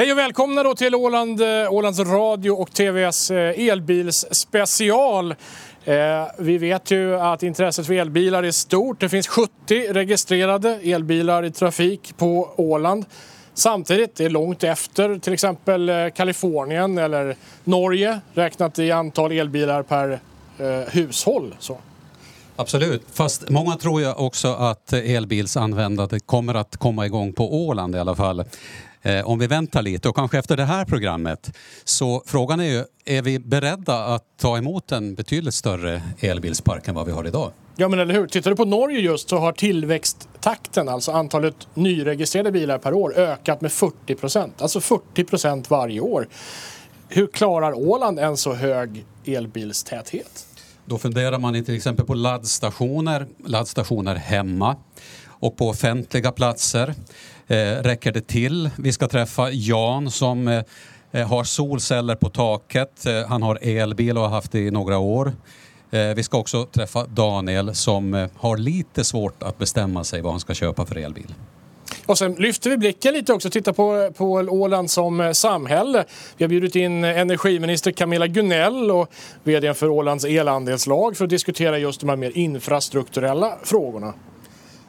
Hej och välkomna då till Åland, eh, Ålands Radio och TVs eh, elbilsspecial. Eh, vi vet ju att intresset för elbilar är stort. Det finns 70 registrerade elbilar i trafik på Åland. Samtidigt är det långt efter till exempel eh, Kalifornien eller Norge räknat i antal elbilar per hushåll. Så. Absolut, fast många tror ju också att elbilsanvändandet kommer att komma igång på Åland i alla fall. Eh, om vi väntar lite och kanske efter det här programmet. Så frågan är ju, är vi beredda att ta emot en betydligt större elbilspark än vad vi har idag? Ja men eller hur, tittar du på Norge just så har tillväxttakten, alltså antalet nyregistrerade bilar per år ökat med 40 procent. Alltså 40 procent varje år. Hur klarar Åland en så hög elbilstäthet? Då funderar man till exempel på laddstationer, laddstationer hemma och på offentliga platser. Eh, räcker det till? Vi ska träffa Jan som eh, eh, har solceller på taket. Han har elbil och har haft det i några år. Vi ska också träffa Daniel som har lite svårt att bestämma sig vad han ska köpa för elbil. Och sen lyfter vi blicken lite också, tittar på, på Åland som samhälle. Vi har bjudit in energiminister Camilla Gunell och vd för Ålands elandelslag för att diskutera just de här mer infrastrukturella frågorna.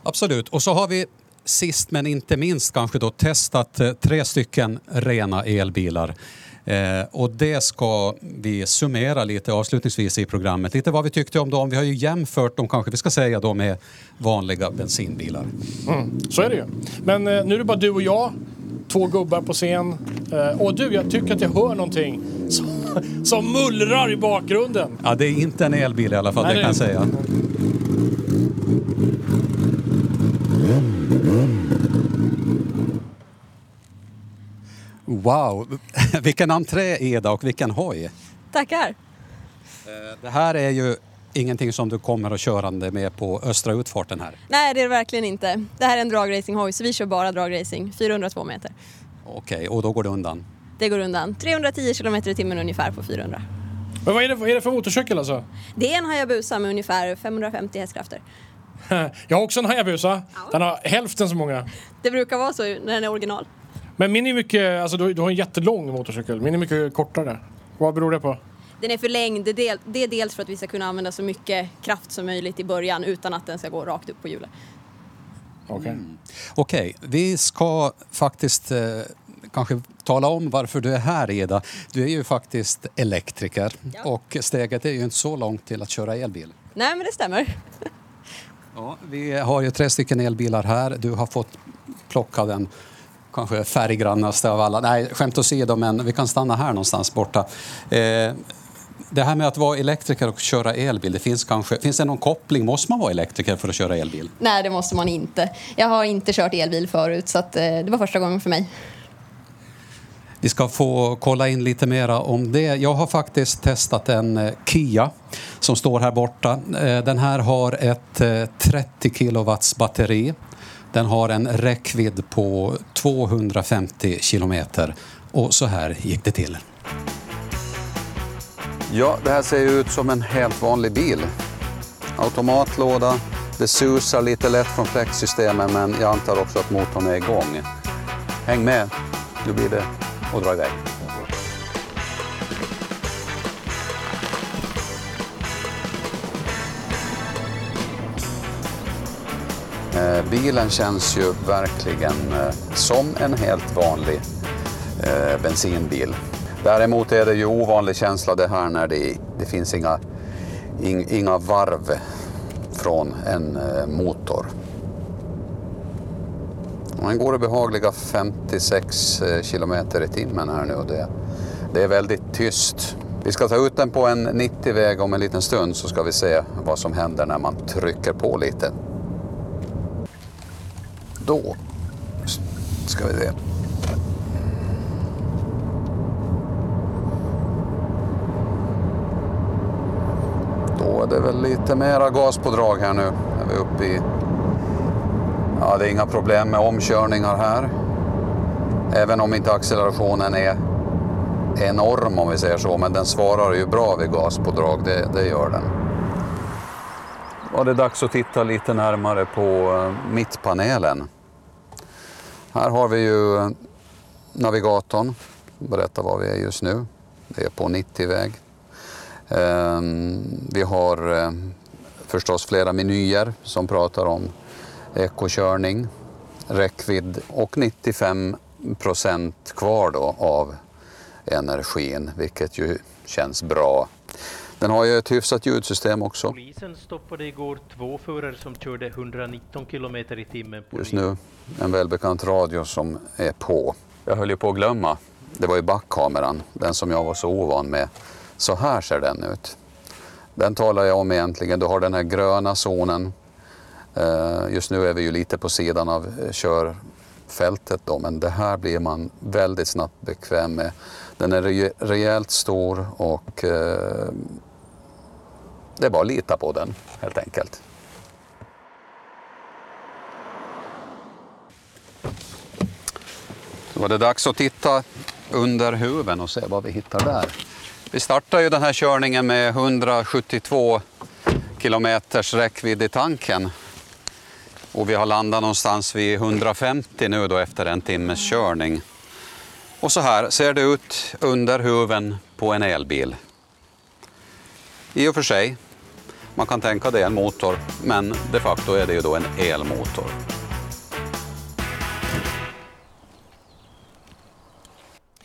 Absolut, och så har vi sist men inte minst kanske då testat eh, tre stycken rena elbilar. Eh, och det ska vi summera lite avslutningsvis i programmet. Lite vad vi tyckte om dem. Vi har ju jämfört dem kanske vi ska säga då med vanliga bensinbilar. Mm, så är det ju. Men eh, nu är det bara du och jag. Två gubbar på scen. Eh, och du, jag tycker att jag hör någonting som, som mullrar i bakgrunden. Ja, det är inte en elbil i alla fall, Nej, det kan jag säga. Wow, vilken entré Eda och vilken hoj. Tackar. Eh, det här är ju ingenting som du kommer att körande med på östra utfarten här? Nej, det är det verkligen inte. Det här är en dragracinghoj så vi kör bara dragracing, 402 meter. Okej, okay, och då går det undan? Det går undan. 310 km i timmen ungefär på 400. Men vad är det, vad är det för motorcykel alltså? Det är en Hayabusa med ungefär 550 hästkrafter. Jag har också en Hayabusa. Ja. Den har hälften så många. Det brukar vara så när den är original. Men min är mycket, alltså du, du har en jättelång motorcykel. Min är mycket kortare. Vad beror det på? Den är förlängd. Det, del, det är dels för att vi ska kunna använda så mycket kraft som möjligt i början utan att den ska gå rakt upp på hjulet. Okej. Okay. Mm. Okay. vi ska faktiskt eh, kanske tala om varför du är här Eda. Du är ju faktiskt elektriker ja. och steget är ju inte så långt till att köra elbil. Nej, men det stämmer. Ja, vi har ju tre stycken elbilar här. Du har fått plocka den kanske färggrannaste av alla. Nej, skämt åsido, men vi kan stanna här någonstans borta. Eh, det här med att vara elektriker och köra elbil, det finns kanske, finns det någon koppling? Måste man vara elektriker för att köra elbil? Nej, det måste man inte. Jag har inte kört elbil förut, så att, eh, det var första gången för mig. Vi ska få kolla in lite mera om det. Jag har faktiskt testat en eh, Kia som står här borta. Eh, den här har ett 30 kilowatts batteri den har en räckvidd på 250 kilometer och så här gick det till. Ja, det här ser ut som en helt vanlig bil. Automatlåda, det susar lite lätt från fläktsystemen men jag antar också att motorn är igång. Häng med, nu blir det att dra iväg. Eh, bilen känns ju verkligen eh, som en helt vanlig eh, bensinbil. Däremot är det ju ovanlig känsla det här när det, det finns inga, inga varv från en motor. Den går i behagliga 56 kilometer i timmen här nu och det, det är väldigt tyst. Vi ska ta ut den på en 90-väg om en liten stund så ska vi se vad som händer när man trycker på lite. Då ska vi se. Då är det väl lite mera gaspådrag här nu. När vi uppe i... Ja, det är inga problem med omkörningar här. Även om inte accelerationen är enorm om vi säger så, men den svarar ju bra vid gaspådrag, det, det gör den. Var det dags att titta lite närmare på eh, mittpanelen. Här har vi ju eh, navigatorn. Berätta var vi är just nu. Det är på 90-väg. Ehm, vi har eh, förstås flera menyer som pratar om ekokörning, räckvidd och 95 procent kvar då av energin, vilket ju känns bra. Den har ju ett hyfsat ljudsystem också. Polisen stoppade igår två förare som körde 119 kilometer i timmen på Just nu en välbekant radio som är på. Jag höll ju på att glömma, det var ju backkameran, den som jag var så ovan med. Så här ser den ut. Den talar jag om egentligen, du har den här gröna zonen. Eh, Just nu är vi ju lite på sidan av eh, körfältet då, men det här blir man väldigt snabbt bekväm med. Den är re- rejält stor och eh, det är bara att lita på den helt enkelt. Då var det dags att titta under huven och se vad vi hittar där. Vi startar ju den här körningen med 172 kilometers räckvidd i tanken. Och vi har landat någonstans vid 150 nu då efter en timmes körning. Och så här ser det ut under huven på en elbil. I och för sig, man kan tänka det är en motor, men de facto är det ju då en elmotor.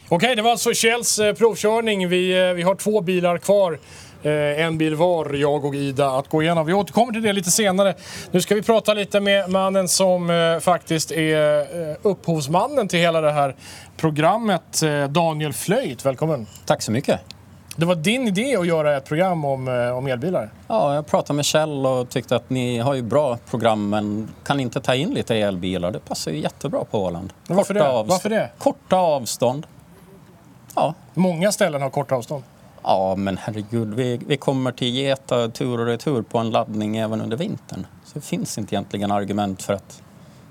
Okej, det var alltså Kjells eh, provkörning. Vi, eh, vi har två bilar kvar. Eh, en bil var, jag och Ida, att gå igenom. Vi återkommer till det lite senare. Nu ska vi prata lite med mannen som faktiskt är upphovsmannen till hela det här programmet, Daniel Flöjt. Välkommen! Tack så mycket. Det var din idé att göra ett program om, eh, om elbilar. Ja, jag pratade med Kjell och tyckte att ni har ju bra program men kan inte ta in lite elbilar? Det passar ju jättebra på Åland. Men varför Korta det? avstånd. Varför det? Korta avstånd. Ja, Många ställen har korta avstånd. ja men herregud, vi, vi kommer till Geta tur och retur på en laddning även under vintern. Så det finns inte egentligen argument för att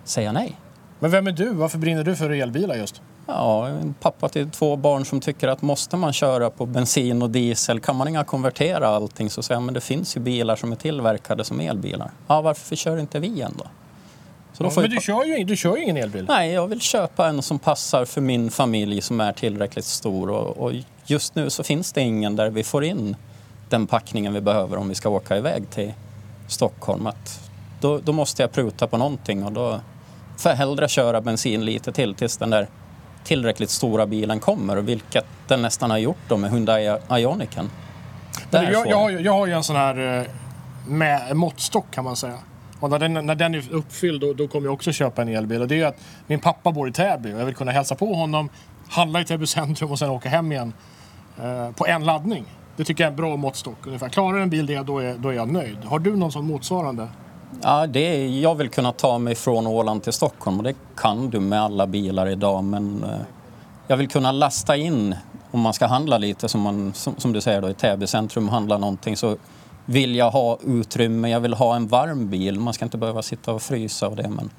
säga nej. Men vem är du? Varför brinner du för elbilar just? Ja, en pappa till två barn som tycker att måste man köra på bensin och diesel, kan man inga konvertera allting? Så säger men det finns ju bilar som är tillverkade som elbilar. Ja, varför kör inte vi en då? Så då får Men du kör, ju, du kör ju ingen elbil. Nej, jag vill köpa en som passar för min familj som är tillräckligt stor och, och just nu så finns det ingen där vi får in den packningen vi behöver om vi ska åka iväg till Stockholm. Att då, då måste jag pruta på någonting och då får jag hellre köra bensin lite till tills den där tillräckligt stora bilen kommer och vilket den nästan har gjort då med Hyundai Ioniqen. Jag, jag, har, ju- jag har ju en sån här eh, med, måttstock kan man säga. Och när den, när den är uppfylld då, då kommer jag också köpa en elbil. Och det är ju att min pappa bor i Täby och jag vill kunna hälsa på honom, handla i Täby centrum och sen åka hem igen eh, på en laddning. Det tycker jag är en bra måttstock ungefär. Klarar en bil det, då är, då är jag nöjd. Har du någon sån motsvarande? Ja, det är, jag vill kunna ta mig från Åland till Stockholm och det kan du med alla bilar idag men eh, jag vill kunna lasta in om man ska handla lite som, man, som, som du säger då i Täby centrum handla någonting så vill jag ha utrymme, jag vill ha en varm bil. Man ska inte behöva sitta och frysa och det men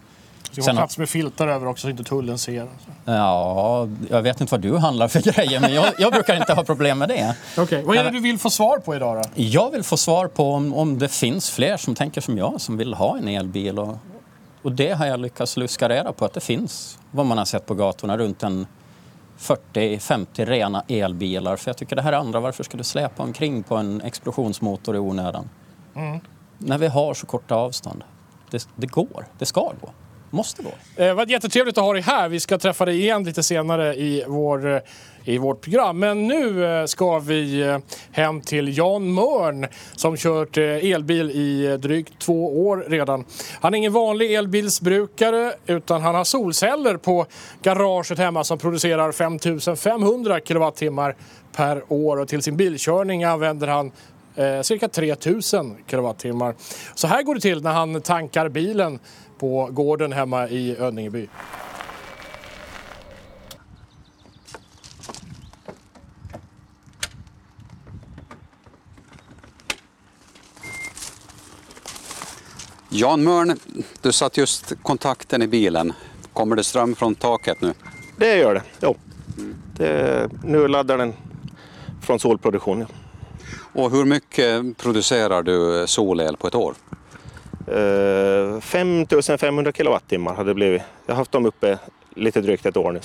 så Sen har plats med filtar över också så inte tullen ser. ja, jag vet inte vad du handlar för grejer men jag, jag brukar inte ha problem med det. Okej, vad är det du vill få svar på idag då? Jag vill få svar på om, om det finns fler som tänker som jag som vill ha en elbil. Och, och det har jag lyckats luska reda på att det finns, vad man har sett på gatorna, runt en 40-50 rena elbilar. För jag tycker det här andra, varför ska du släpa omkring på en explosionsmotor i onödan? När vi har så korta avstånd. Det, det går, det ska gå, måste gå. Eh, vad jättetrevligt att ha dig här. Vi ska träffa dig igen lite senare i, vår, eh, i vårt program. Men nu eh, ska vi eh, hem till Jan Mörn som kört elbil i drygt två år redan. Han är ingen vanlig elbilsbrukare utan han har solceller på garaget hemma som producerar 5500 kilowattimmar per år och till sin bilkörning använder han eh, cirka 3000 kilowattimmar. Så här går det till när han tankar bilen på gården hemma i Önningeby. Jan Mörn, du satt just kontakten i bilen. Kommer det ström från taket nu? Det gör det, jo. Det, nu laddar den från solproduktion. ja. Och hur mycket producerar du solel på ett år? Eh, 5500 kilowattimmar har det blivit. Jag har haft dem uppe lite drygt ett år nu.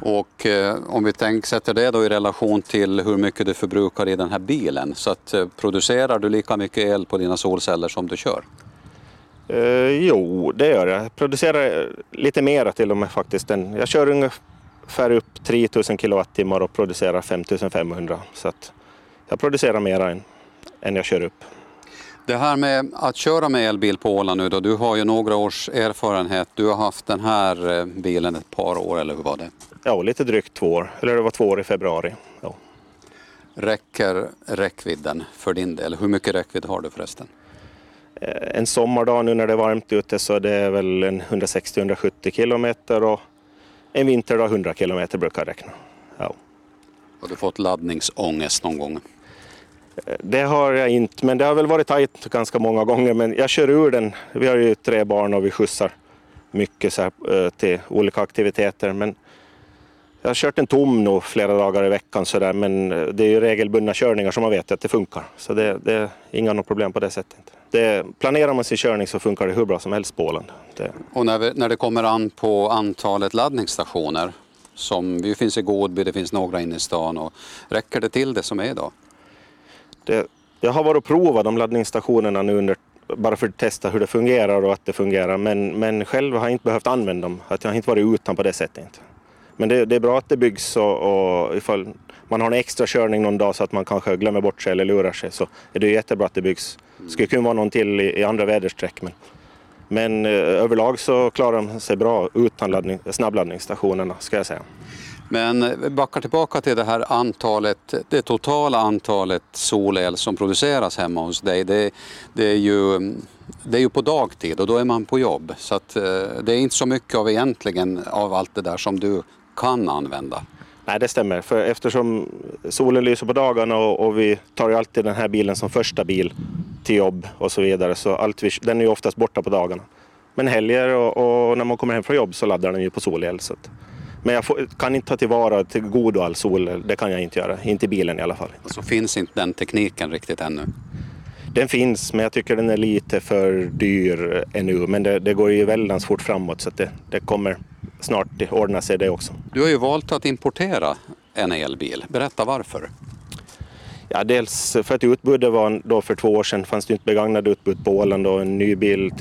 Och eh, om vi tänk, sätter det då i relation till hur mycket du förbrukar i den här bilen. Så att, eh, producerar du lika mycket el på dina solceller som du kör? Eh, jo, det gör jag. Jag producerar lite mera till och med faktiskt. Jag kör ungefär upp 3000 kilowattimmar och producerar 5500. Så att jag producerar mera än, än jag kör upp. Det här med att köra med elbil på Åland nu då, du har ju några års erfarenhet. Du har haft den här eh, bilen ett par år, eller hur var det? Ja, lite drygt två år. Eller det var två år i februari. Ja. Räcker räckvidden för din del? Hur mycket räckvidd har du förresten? Eh, En sommardag nu när det är varmt ute så det är väl en 160-170 kilometer och en vinterdag 100 kilometer brukar jag räkna. Ja. Har du fått laddningsångest någon gång? Det har jag inte, men det har väl varit tajt ganska många gånger. Men jag kör ur den. Vi har ju tre barn och vi skjutsar mycket så här, eh, till olika aktiviteter. Men jag har kört den tom nog flera dagar i veckan så där, men eh, det är ju regelbundna körningar som man vet att det funkar. Så det, det är inga problem på det sättet. Det, planerar man sin körning så funkar det hur bra som helst på Åland. Det, Och när, vi, när det kommer an på antalet laddningsstationer, som ju finns i Godby, det finns några inne i stan, och räcker det till det som är idag? Det, jag har varit och provat de laddningsstationerna nu under, bara för att testa hur det fungerar och att det fungerar. Men, men själv har jag inte behövt använda dem. Att jag har inte varit utan på det sättet. Inte. Men det, det är bra att det byggs och, och ifall man har en extra körning någon dag så att man kanske glömmer bort sig eller lurar sig så är det jättebra att det byggs. Det skulle kunna vara någon till i, i andra väderstreck. Men, men eh, överlag så klarar de sig bra utan laddning, snabbladdningsstationerna ska jag säga. Men vi backar tillbaka till det här antalet, det totala antalet solel som produceras hemma hos dig. Det, det, är, ju, det är ju på dagtid och då är man på jobb. Så att, eh, det är inte så mycket av egentligen av allt det där som du kan använda. Nej, det stämmer. För eftersom solen lyser på dagarna och, och vi tar ju alltid den här bilen som första bil till jobb och så vidare. Så allt vi, den är ju oftast borta på dagarna. Men helger och, och när man kommer hem från jobb så laddar den ju på solel. Så att, men jag får, kan inte ta tillvara till godo all sol. Det kan jag inte göra. Inte i bilen i alla fall. Så finns inte den tekniken riktigt ännu. Den finns, men jag tycker den är lite för dyr ännu. Men det, det går ju väldigt fort framåt så det, det kommer snart ordna sig det också. Du har ju valt att importera en elbil. Berätta varför. Ja, dels för att utbudet var då för två år sedan fanns det inte begagnade utbud på Åland och en ny bil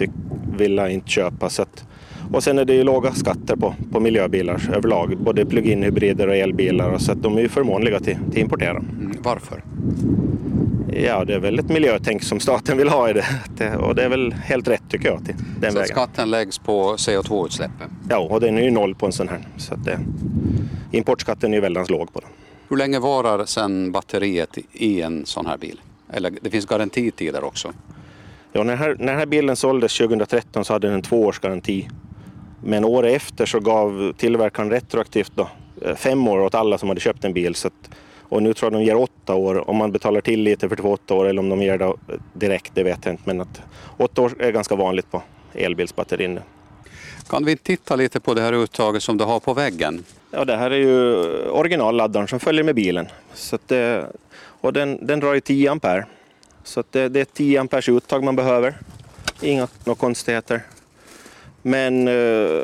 ville jag inte köpa. Så att, och sen är det ju låga skatter på, på miljöbilar överlag, både plug-in hybrider och elbilar så att de är ju förmånliga till, till importera. Mm, varför? Ja, det är väl ett miljötänk som staten vill ha i det, och det är väl helt rätt tycker jag till den Så vägen. skatten läggs på CO2-utsläppen. Ja, och den är ju noll på en sån här. Så att det, importskatten är ju väldigt låg på den. Hur länge varar sen batteriet i en sån här bil? Eller det finns garantitider också. Ja, när, den här, när den här bilen såldes 2013 så hade den en tvåårsgaranti. Men året efter så gav tillverkaren retroaktivt då, eh, fem år åt alla som hade köpt en bil. Så att, och nu tror jag de ger åtta år. Om man betalar till lite för två åtta år eller om de ger det eh, direkt, det vet jag inte. Men att åtta år är ganska vanligt på elbilsbatterin. Kan vi titta lite på det här uttaget som du har på väggen? Ja, det här är ju originalladdaren som följer med bilen. Så det, och den, den drar ju 10 ampere. Så det, det är ett 10 amperes uttag man behöver. Inga några konstigheter. Men eh,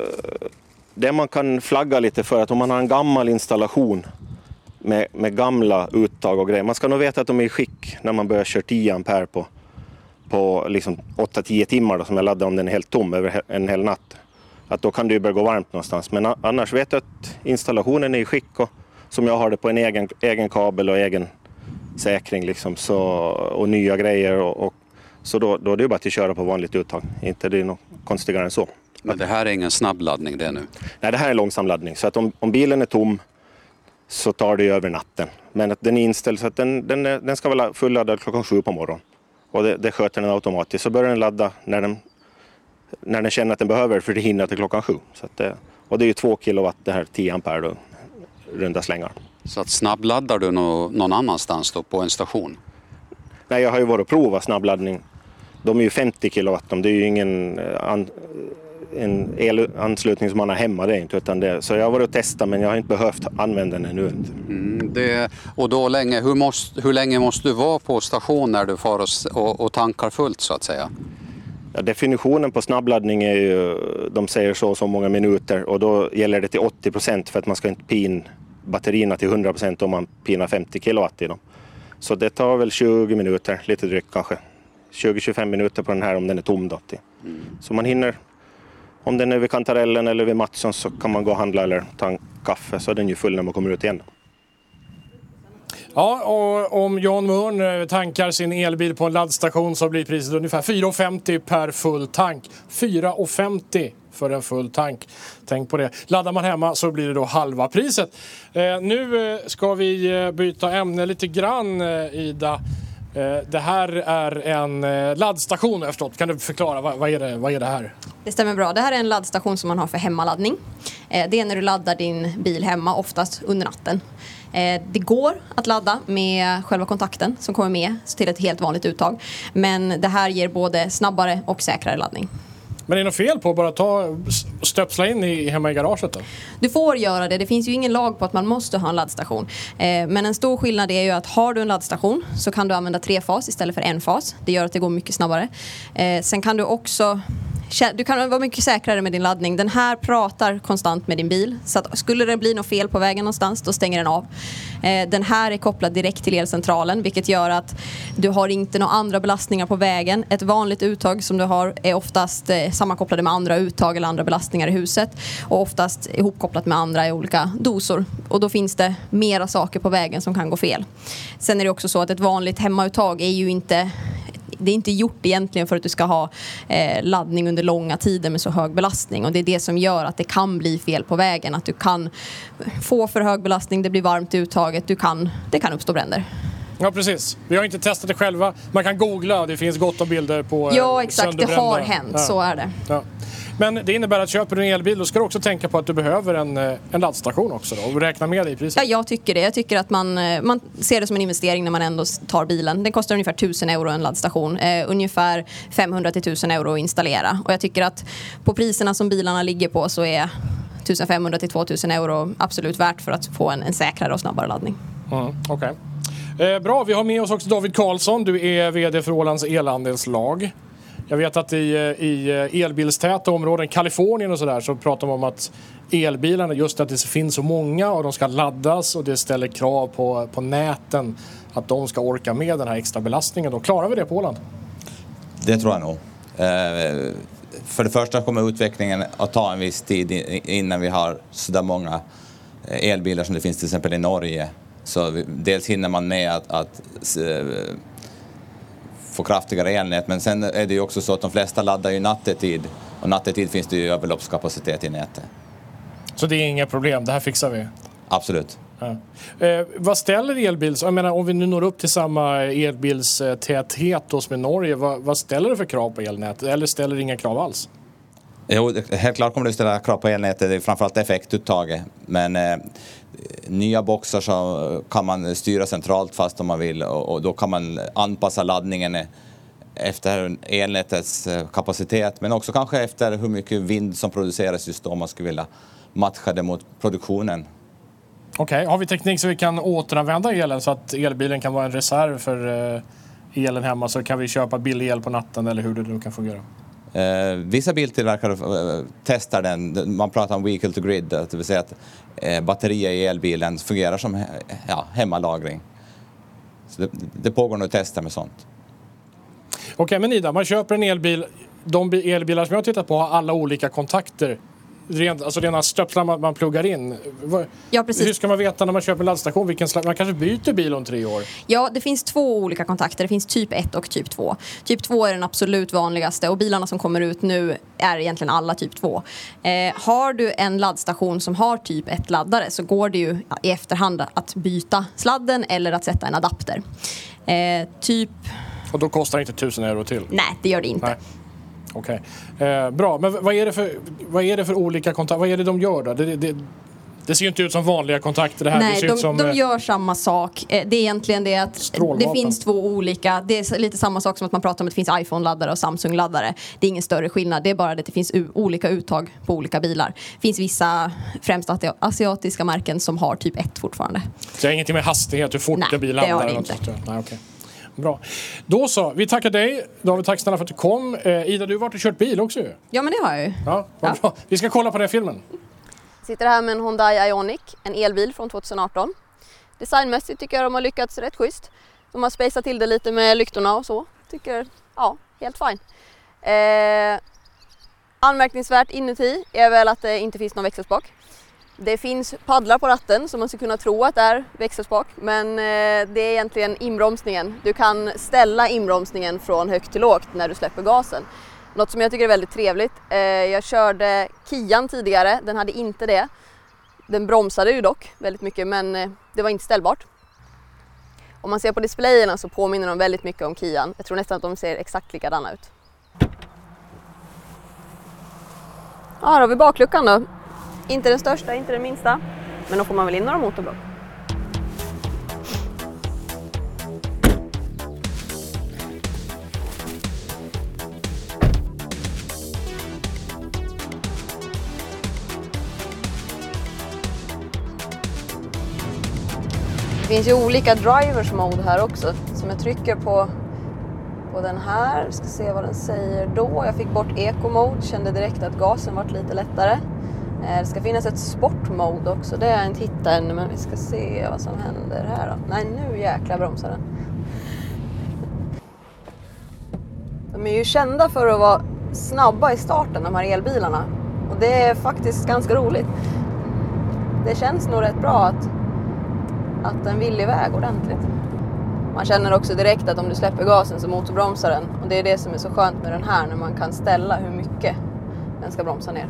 det man kan flagga lite för att om man har en gammal installation med, med gamla uttag och grejer. Man ska nog veta att de är i skick när man börjar köra 10 ampere på, på liksom 8-10 timmar då, som jag laddar om den är helt tom över en hel natt. Att då kan det ju börja gå varmt någonstans. Men annars vet jag att installationen är i skick och som jag har det på en egen, egen kabel och egen säkring liksom, så, och nya grejer. Och, och, så då, då är det ju bara att köra på vanligt uttag. Inte det är något konstigare än så. Men det här är ingen snabbladdning det nu. Nej, det här är en långsam laddning. Så att om, om bilen är tom så tar det över natten. Men att den är inställd så att den, den, är, den ska vara fulladdad klockan sju på morgonen. Och det, det sköter den automatiskt. Så börjar den ladda när den, när den känner att den behöver för det hinner till klockan sju. Så att det, och det är ju två kilowatt det här 10 ampere då, runda slängar. Så att snabbladdar du nå- någon annanstans då på en station? Nej, jag har ju varit och provat snabbladdning. De är ju 50 kilowatt. de. Det är ju ingen eh, an, en elanslutning som man har hemma. Det inte, utan det, så jag har varit och testat men jag har inte behövt använda den ännu. Mm, det, och då länge, hur, måste, hur länge måste du vara på station när du far och, och, tankar fullt så att säga? Ja, definitionen på snabbladdning är ju, de säger så och så många minuter och då gäller det till 80 procent för att man ska inte pin batterierna till 100 procent om man pinar 50 kilowatt i dem. Så det tar väl 20 minuter, lite drygt kanske. 20-25 minuter på den här om den är tom. Då. Så man hinner, om den är vid kantarellen eller vid Mattsson så kan man gå och handla eller ta en kaffe så är den ju full när man kommer ut igen. Ja, och om Jan Mörn eh, tankar sin elbil på en laddstation så blir priset ungefär 4,50 per full tank. 4,50 för en full tank. Tänk på det. Laddar man hemma så blir det då halva priset. Eh, nu eh, ska vi eh, byta ämne lite grann, Ida. Eh, det här är en eh, laddstation har jag förstått. Kan du förklara, vad, vad, är det, vad är det här? Det stämmer bra. Det här är en laddstation som man har för hemmaladdning. Eh, det är när du laddar din bil hemma, oftast under natten. Det går att ladda med själva kontakten som kommer med till ett helt vanligt uttag. Men det här ger både snabbare och säkrare laddning. Men är det något fel på att bara ta stöpsla in i, hemma i garaget då? Du får göra det. Det finns ju ingen lag på att man måste ha en laddstation. Eh, men en stor skillnad är ju att har du en laddstation så kan du använda trefas istället för en fas. Det gör att det går mycket snabbare. Eh, sen kan du också du kan vara mycket säkrare med din laddning. Den här pratar konstant med din bil. Så att skulle det bli något fel på vägen någonstans, då stänger den av. Eh, den här är kopplad direkt till elcentralen, vilket gör att du har inte några andra belastningar på vägen. Ett vanligt uttag som du har är oftast eh, sammankopplade med andra uttag eller andra belastningar i huset och oftast ihopkopplat med andra i olika dosor. Och då finns det mera saker på vägen som kan gå fel. Sen är det också så att ett vanligt hemmauttag är ju inte det är inte gjort egentligen för att du ska ha eh, laddning under långa tider med så hög belastning och det är det som gör att det kan bli fel på vägen. Att du kan få för hög belastning, det blir varmt i uttaget, du kan, det kan uppstå bränder. Ja, precis. Vi har inte testat det själva. Man kan googla, det finns gott om bilder på eh, Ja, exakt, det har hänt, Ja. så är det. Ja. Men det innebär att köper du en elbil då ska du också tänka på att du behöver en, eh, en laddstation också då, och räkna med det i priset. Ja, jag tycker det. Jag tycker att man, eh, man ser det som en investering när man ändå tar bilen. Den kostar ungefär 1000 euro en laddstation. Eh, ungefär 500 till 1000 euro att installera. Och jag tycker att på priserna som bilarna ligger på så är 1500 till 2000 euro absolut värt för att få en, en säkrare och snabbare laddning. Mm, okej. eh, bra, vi har med oss också David Karlsson. Du är VD för Ålands elandelslag. Jag vet att i, i eh, elbilstäta områden, Kalifornien och sådär, så pratar man om att elbilarna, just att det finns så många och de ska laddas och det ställer krav på, på näten att de ska orka med den här extra belastningen. Då klarar vi det på Åland? Det tror jag nog. Eh, För det första kommer utvecklingen att ta en viss tid innan vi har så där många eh, elbilar som det finns till exempel i Norge. Så dels hinner man med att, att eh, få kraftigare elnät men sen är det ju också så att de flesta laddar ju nattetid och nattetid finns det ju överloppskapacitet i nätet. Så det är inga problem, det här fixar vi. Absolut. Ja. Eh, vad ställer elbils... Jag menar, om vi nu når upp till samma elbilstäthet som i Norge, vad, vad ställer det för krav på elnätet? Eller ställer det inga krav alls? Jo, helt klart kommer det ställa krav på elnätet, det är framförallt effektuttaget. Men eh, nya boxar så kan man styra centralt fast om man vill och, och då kan man anpassa laddningen efter elnätets eh, kapacitet men också kanske efter hur mycket vind som produceras just då om man skulle vilja matcha det mot produktionen. Okej, har vi teknik så vi kan återanvända elen så att elbilen kan vara en reserv för eh, elen hemma så kan vi köpa billig el på natten eller hur det nu kan fungera? Eh, vissa biltillverkare eh, testar den, man pratar om vehicle to grid, det vill säga att eh, batterier i elbilen fungerar som he, ja, hemmalagring. Så det, det pågår nog tester med sånt. Okej, men Ida, man köper en elbil. De elbilar som jag har tittat på har alla olika kontakter. Rent, alltså rena stöpslar man, man pluggar in. Ja, precis. Hur ska man veta när man köper en laddstation vilken. Man kanske byter bil om tre år. Ja, det finns två olika kontakter. Det finns typ 1 och typ 2. Typ 2 är den absolut vanligaste och bilarna som kommer ut nu är egentligen alla typ 2. Eh, har du en laddstation som har typ 1-laddare så går det ju i efterhand att byta sladden eller att sätta en adapter. Eh, typ... Och då kostar det inte tusen euro till. Nej, det gör det inte. Nej. Okej. Eh, bra, men vad är, det för, vad är det för olika kontakter? Vad är det de gör då? Det, det, det ser ju inte ut som vanliga kontakter det här. det Nej, ser de, ut som, de eh, gör samma sak. Eh, Det är egentligen det att Strålvapen. det finns två olika. Det är lite samma sak som att man pratar om att det finns iPhone-laddare och Samsung-laddare. Det är ingen större skillnad. Det är bara det att det finns olika uttag på olika bilar. Det finns vissa, främst ati- asiatiska märken, som har typ 1 fortfarande. Så det har ingenting med hastighet, hur fort Nej, en bil det har laddar det eller något inte. Nej, okej. Bra. Då så, vi tackar dig. David, tack snälla för att du kom. Eh, Ida, du har varit och kört bil också ju. Ja, men det har jag ju. Ja, vad Ja. bra. Vi ska kolla på den filmen. Sitter här med en Hyundai Ioniq, en elbil från 2018. Designmässigt tycker jag de har lyckats rätt schysst. De har spejsat till det lite med lyktorna och så. Tycker, ja, helt fine. Eh, anmärkningsvärt inuti är väl att det inte finns någon växelspak. Det finns paddlar på ratten som man skulle kunna tro att det är växelspak men eh, det är egentligen inbromsningen. Du kan ställa inbromsningen från högt till lågt när du släpper gasen. Något som jag tycker är väldigt trevligt. Eh, jag körde Kian tidigare, den hade inte det. Den bromsade ju dock väldigt mycket men eh, det var inte ställbart. Om man ser på displayerna så påminner de väldigt mycket om Kian. Jag tror nästan att de ser exakt likadana ut. Ja, här har vi bakluckan då. Inte den största, inte den minsta. Men då får man väl in några motorblock. Det finns ju olika drivers mode här också. Som jag trycker på, på den här. Vi ska se vad den säger då. Jag fick bort eco mode. Kände direkt att gasen vart lite lättare. Eh, det ska finnas ett sport mode också. Det har jag inte hittat ännu men vi ska se vad som händer här då. Nej nu jäklar bromsar den. De är ju kända för att vara snabba i starten de här elbilarna. Och det är faktiskt ganska roligt. Det känns nog rätt bra att att den vill iväg ordentligt. Man känner också direkt att om du släpper gasen så motorbromsar den och det är det som är så skönt med den här när man kan ställa hur mycket den ska bromsa ner.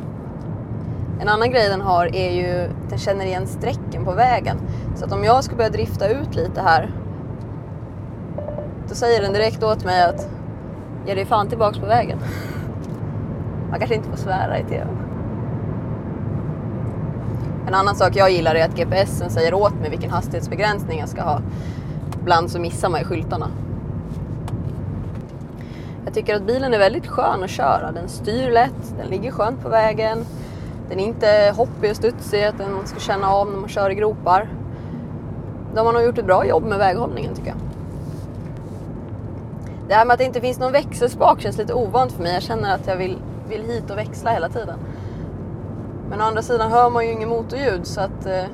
En annan grej den har är ju att den känner igen strecken på vägen. Så att om jag ska börja drifta ut lite här då säger den direkt åt mig att ge dig fan tillbaks på vägen. Man kanske inte får svära i TV. En annan sak jag gillar är att GPSen säger åt mig vilken hastighetsbegränsning jag ska ha. Ibland så missar man ju skyltarna. Jag tycker att bilen är väldigt skön att köra. Den styr lätt, den ligger skönt på vägen. Den är inte hoppig och studsig, att den man ska känna av när man kör i gropar. De har nog gjort ett bra jobb med väghållningen tycker jag. Det här med att det inte finns någon växelspak känns lite ovant för mig. Jag känner att jag vill, vill hit och växla hela tiden. Men å andra sidan hör man ju inget motorljud så att... Eh,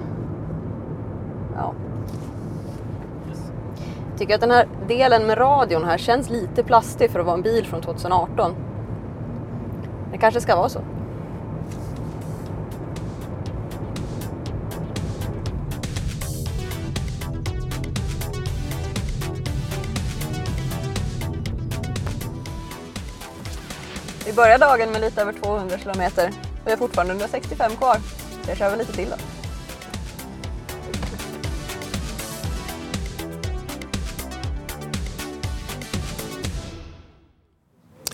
ja. Jag tycker att den här delen med radion här känns lite plastig för att vara en bil från 2018. Det kanske ska vara så. Vi börjar dagen med lite över 200 kilometer. Vi har fortfarande 165 kvar. Så jag kör väl lite till då.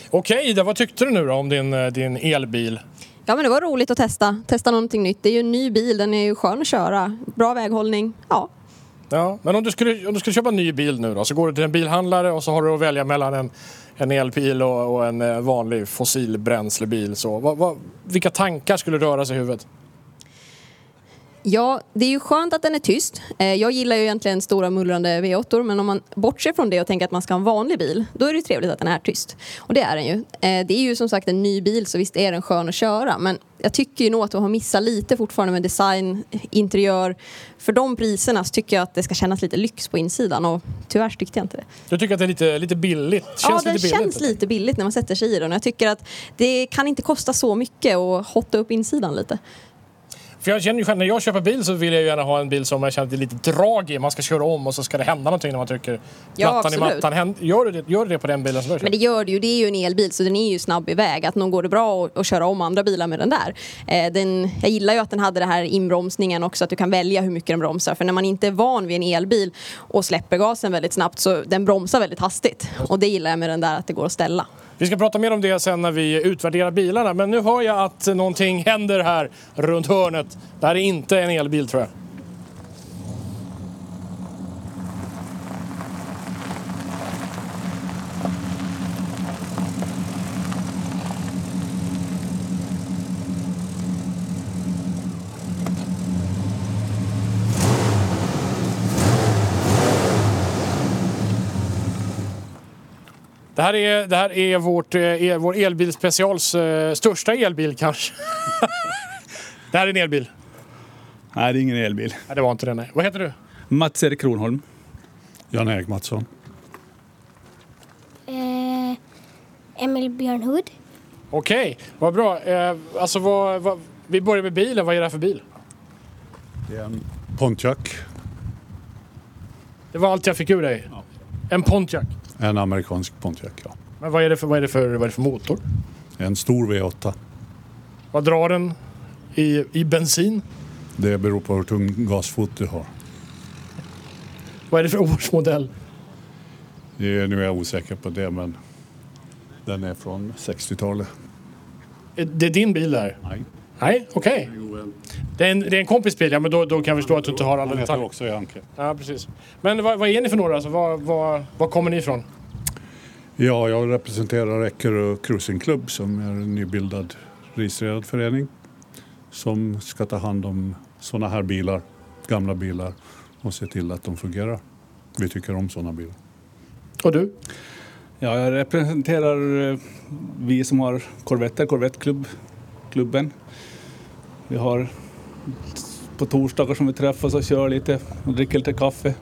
Okej Ida, vad tyckte du nu då om din, eh, din elbil? Ja men det var roligt att testa. Testa någonting nytt. Det är ju en ny bil, den är ju skön att köra. Bra väghållning. Ja. Ja, men om du, skulle, om du skulle köpa en ny bil nu då, så går du till en bilhandlare och så har du att välja mellan en, en elbil och, och en eh, vanlig fossilbränslebil. Så, vad, vad, vilka tankar skulle röra sig i huvudet? Ja, det är ju skönt att den är tyst. Eh, jag gillar ju egentligen stora mullrande V8 men om man bortser från det och tänker att man ska ha en vanlig bil då är det ju trevligt att den är tyst. Och det är den ju. Eh, det är ju som sagt en ny bil så visst är den skön att köra men jag tycker ju nog att de har missat lite fortfarande med design, interiör. För de priserna så tycker jag att det ska kännas lite lyx på insidan och tyvärr tyckte jag inte det. Du tycker att det är lite, lite billigt? Känns ja, lite billigt? känns lite billigt när man sätter sig i den. Jag tycker att det kan inte kosta så mycket att hotta upp insidan lite. För jag känner ju själv, när jag köper bil så vill jag ju gärna ha en bil som jag känner att det är lite drag i. Man ska köra om och så ska det hända någonting när man trycker Ja, plattan i absolut. mattan. Hän- Gör du, det, gör du det på den bilen som du Men köper? det gör det ju. Det är ju en elbil så den är ju snabb iväg. Att nog går det bra att, att köra om andra bilar med den där. Eh, den, jag gillar ju att den hade det här inbromsningen också. Att du kan välja hur mycket den bromsar. För när man inte är van vid en elbil och släpper gasen väldigt snabbt så den bromsar väldigt hastigt. Och det gillar jag med den där att det går att ställa. Vi ska prata mer om det sen när vi utvärderar bilarna. Men nu hör jag att någonting händer här runt hörnet. Det här är inte en elbil tror jag. Det här är, det här är vårt, eh, vår elbilspecials eh, största elbil kanske. det här är en elbil. Nej, det är ingen elbil. Nej, det var inte det. Nej. Vad heter du? Mats-Erik Kronholm. Jan-Erik Mattsson. Eh, Emil Björnhood. Okej, vad bra. Eh, alltså, vad, vad, vi börjar med bilen. Vad är det här för bil? Det är en Pontiac. Det var allt jag fick ur dig. En Pontiac. En amerikansk Pontiac, ja. Men vad är det för, vad är det för, vad är det för motor? En stor V8. Vad drar den i, i bensin? Det beror på hur tung gasfot du har. Vad är det för årsmodell? Det är, nu är jag osäker på det, men den är från 60-talet. Är Det är din bil där? Nej. Nej, okej. Det, är en, det är en kompis bil, ja men då, då kan jag förstå att du inte har alla heter detaljer. också Janke. Ja, precis. Men vad, vad är ni för några? Alltså, vad, vad, var kommer ni ifrån? Ja, jag representerar Eckerö Cruising Club som är en nybildad registrerad förening som ska ta hand om sådana här bilar, gamla bilar och se till att de fungerar. Vi tycker om sådana bilar. Och du? Ja, jag representerar eh, vi som har Corvetter, Corvetteklubb, klubben. Vi har på torsdagar som vi träffas och kör lite och dricker lite kaffe.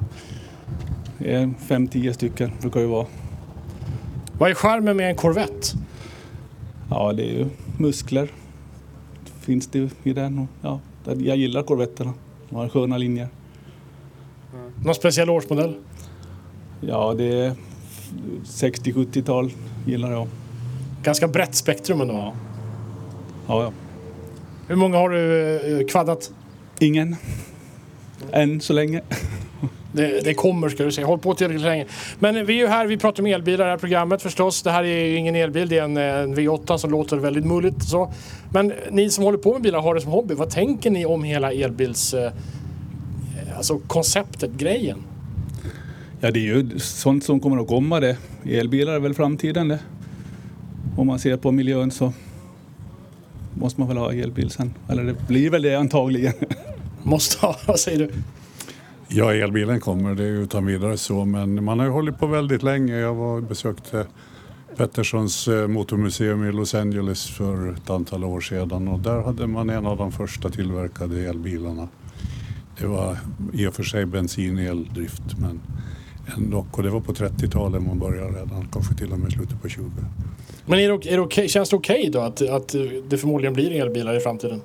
Det är fem, tio stycken brukar vi vara. Vad är charmen med en Corvette? Ja, det är ju muskler. Finns det i den. Ja, jag gillar Corvetterna. De har sköna linjer. Någon speciell årsmodell? Ja, det är 60-70-tal gillar jag. Ganska brett spektrum ändå. Ja. Ja, ja. Hur många har du eh, kvaddat? Ingen. Än så länge. Det, det kommer ska du se. Håll på tillräckligt länge. Men vi är ju här, vi pratar om elbilar i det här programmet förstås. Det här är ju ingen elbil, det är en, en V8 som låter väldigt mulligt så. Men ni som håller på med bilar har det som hobby. Vad tänker ni om hela elbils... Eh, alltså konceptet, grejen? Ja, det är ju sånt som kommer att komma det. Elbilar är väl framtiden det. Om man ser på miljön så måste man väl ha elbil sen. Eller det blir väl det antagligen. Måste ha, vad säger du? Ja, elbilen kommer, det är utan vidare så. Men man har ju hållit på väldigt länge. Jag var besökte Petterssons eh, motormuseum i Los Angeles för ett antal år sedan och där hade man en av de första tillverkade elbilarna. Det var i och för sig bensin-eldrift men ändå. Och det var på 30-talet man började redan, kanske till och med slutet på 20. Men är det, är det okej- känns det okej då att, att det förmodligen blir elbilar i framtiden?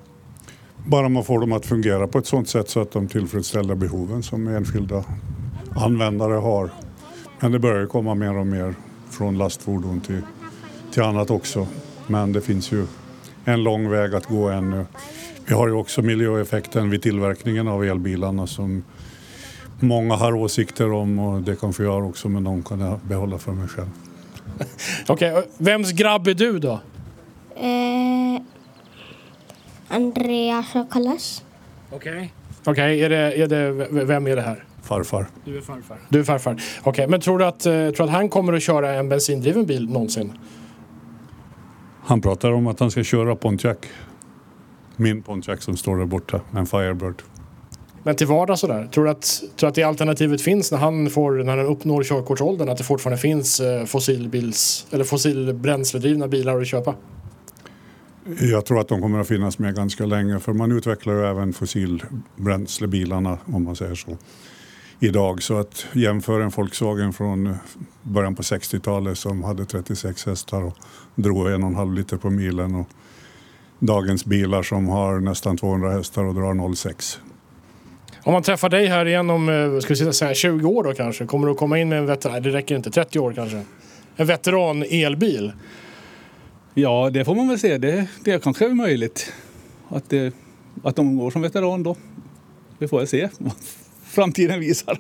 Bara man får dem att fungera på ett sådant sätt så att de tillfredsställer behoven som enskilda användare har. Men det börjar komma mer och mer från lastfordon till, till annat också. Men det finns ju en lång väg att gå ännu. Vi har ju också miljöeffekten vid tillverkningen av elbilarna som många har åsikter om och det kanske jag också men de kan jag behålla för mig själv. Okej, och vems grabb är du då? Eh, Andreas och Kallas. Okej. Okej, är det, är det, vem är det här? Farfar. Du är farfar. Du är farfar. Okej, men tror du, att, eh, tror du att han kommer att köra en bensindriven bil någonsin? Han pratar om att han ska köra Pontiac. Min Pontiac som står där borta, en Firebird. Men till vardags sådär? Tror du att, tror att det alternativet finns när han, får, när han uppnår körkortsåldern? Att det fortfarande finns eh, fossilbils, eller fossilbränsledrivna bilar att köpa? Jag tror att de kommer att finnas med ganska länge för man utvecklar ju även fossilbränslebilarna om man säger så idag. Så att jämföra en Volkswagen från början på 60-talet som hade 36 hästar och drog en och en halv liter på milen och dagens bilar som har nästan 200 hästar och drar 0,6. Om man träffar dig här igen om eh, ska vi säga 20 år då kanske, kommer du att komma in med en veteran, det räcker inte, 30 år kanske? En veteran elbil? Ja, det får man väl se. Det, det kanske är möjligt. Att, det, att de går som veteran då. Vi får väl se vad framtiden visar.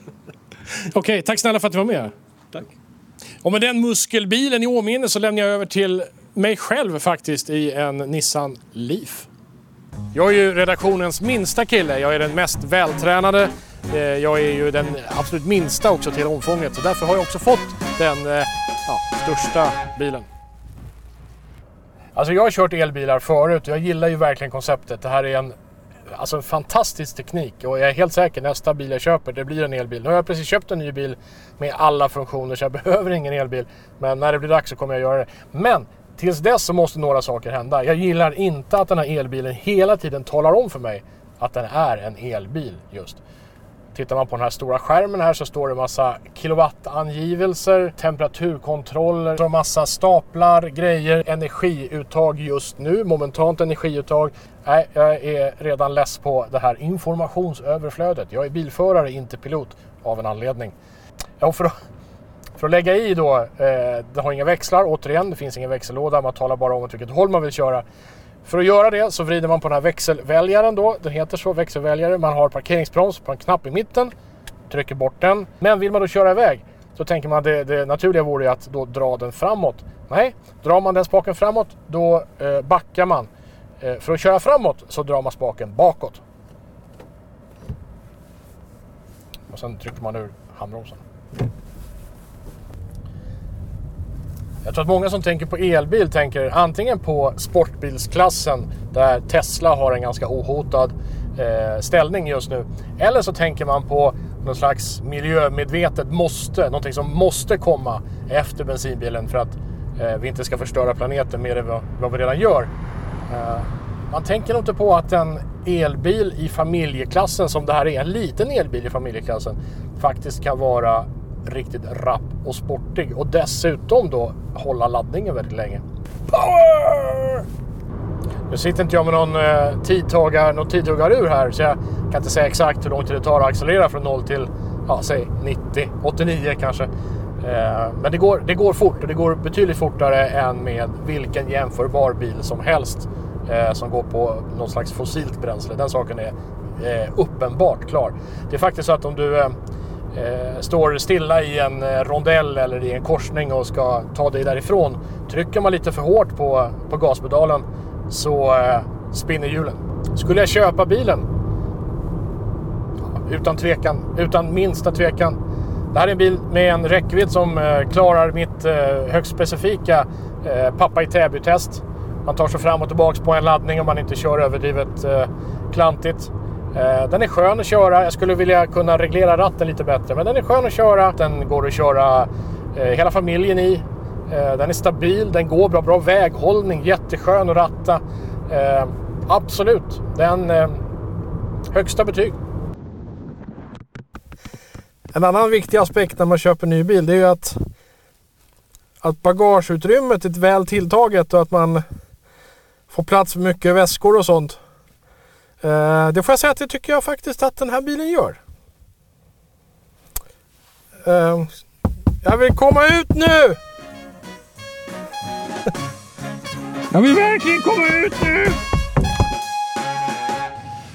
Okej, tack snälla för att du var med. Tack. Och med den muskelbilen i åminne så lämnar jag över till mig själv faktiskt i en Nissan Leaf. Jag är ju redaktionens minsta kille. Jag är den mest vältränade. Eh, jag är ju den absolut minsta också till omfånget. Så därför har jag också fått den eh, ja, största bilen. Alltså jag har kört elbilar förut och jag gillar ju verkligen konceptet. Det här är en alltså en fantastisk teknik och jag är helt säker nästa bil jag köper det blir en elbil. Nu har jag precis köpt en ny bil med alla funktioner så jag behöver ingen elbil. Men när det blir dags så kommer jag göra det. Men tills dess så måste några saker hända. Jag gillar inte att den här elbilen hela tiden talar om för mig att den är en elbil just. Tittar man på den här stora skärmen här så står det massa kilowattangivelser, temperaturkontroller, så massa staplar, grejer, energiuttag just nu, momentant energiuttag. Nej, jag är redan less på det här informationsöverflödet. Jag är bilförare, inte pilot, av en anledning. Ja, för, att, för att lägga i då, eh, det har inga växlar, återigen, det finns ingen växellåda, man talar bara om åt vilket håll man vill köra. För att göra det så vrider man på den här växelväljaren då. Den heter så, växelväljare. Man har parkeringsbroms på en knapp i mitten. Trycker bort den. Men vill man då köra iväg så tänker man det, det naturliga vore att då dra den framåt. Nej, drar man den spaken framåt då eh, backar man. Eh, för att köra framåt så drar man spaken bakåt. Och sen trycker man ur handbromsen. Jag tror att många som tänker på elbil tänker antingen på sportbilsklassen där Tesla har en ganska ohotad eh, ställning just nu. Eller så tänker man på någon slags miljömedvetet måste, någonting som måste komma efter bensinbilen för att eh, vi inte ska förstöra planeten mer än vad, vad vi redan gör. Eh, man tänker nog inte på att en elbil i familjeklassen som det här är, en liten elbil i familjeklassen, faktiskt kan vara riktigt rapp och sportig och dessutom då hålla laddningen väldigt länge. Power! Nu sitter inte jag med någon eh, tidtagar, någon tidtagarur här så jag kan inte säga exakt hur lång tid det tar att accelerera från 0 till, ja, säg 90, 89 kanske. Eh, men det går, det går fort och det går betydligt fortare än med vilken jämförbar bil som helst eh, som går på något slags fossilt bränsle. Den saken är eh, uppenbart klar. Det är faktiskt så att om du eh, eh, står stilla i en eh, rondell eller i en korsning och ska ta dig därifrån. Trycker man lite för hårt på, på gaspedalen så eh, spinner hjulen. Skulle jag köpa bilen? Utan tvekan, utan minsta tvekan. Det här är en bil med en räckvidd som eh, klarar mitt eh, högst specifika eh, pappa i Täby-test. Man tar sig fram och tillbaka på en laddning om man inte kör överdrivet eh, klantigt. Eh, den är skön att köra. Jag skulle vilja kunna reglera ratten lite bättre. Men den är skön att köra. Den går att köra eh, hela familjen i. Eh, den är stabil. Den går bra. Bra väghållning. Jätteskön att ratta. Absolut. Den högsta betyg. En annan viktig aspekt när man köper ny bil det är ju att, att bagageutrymmet är väl tilltaget och att man får plats för mycket väskor och sånt. Eh, det får jag säga att det tycker jag faktiskt att den här bilen gör. Eh, jag vill komma ut nu! jag vill verkligen komma ut nu!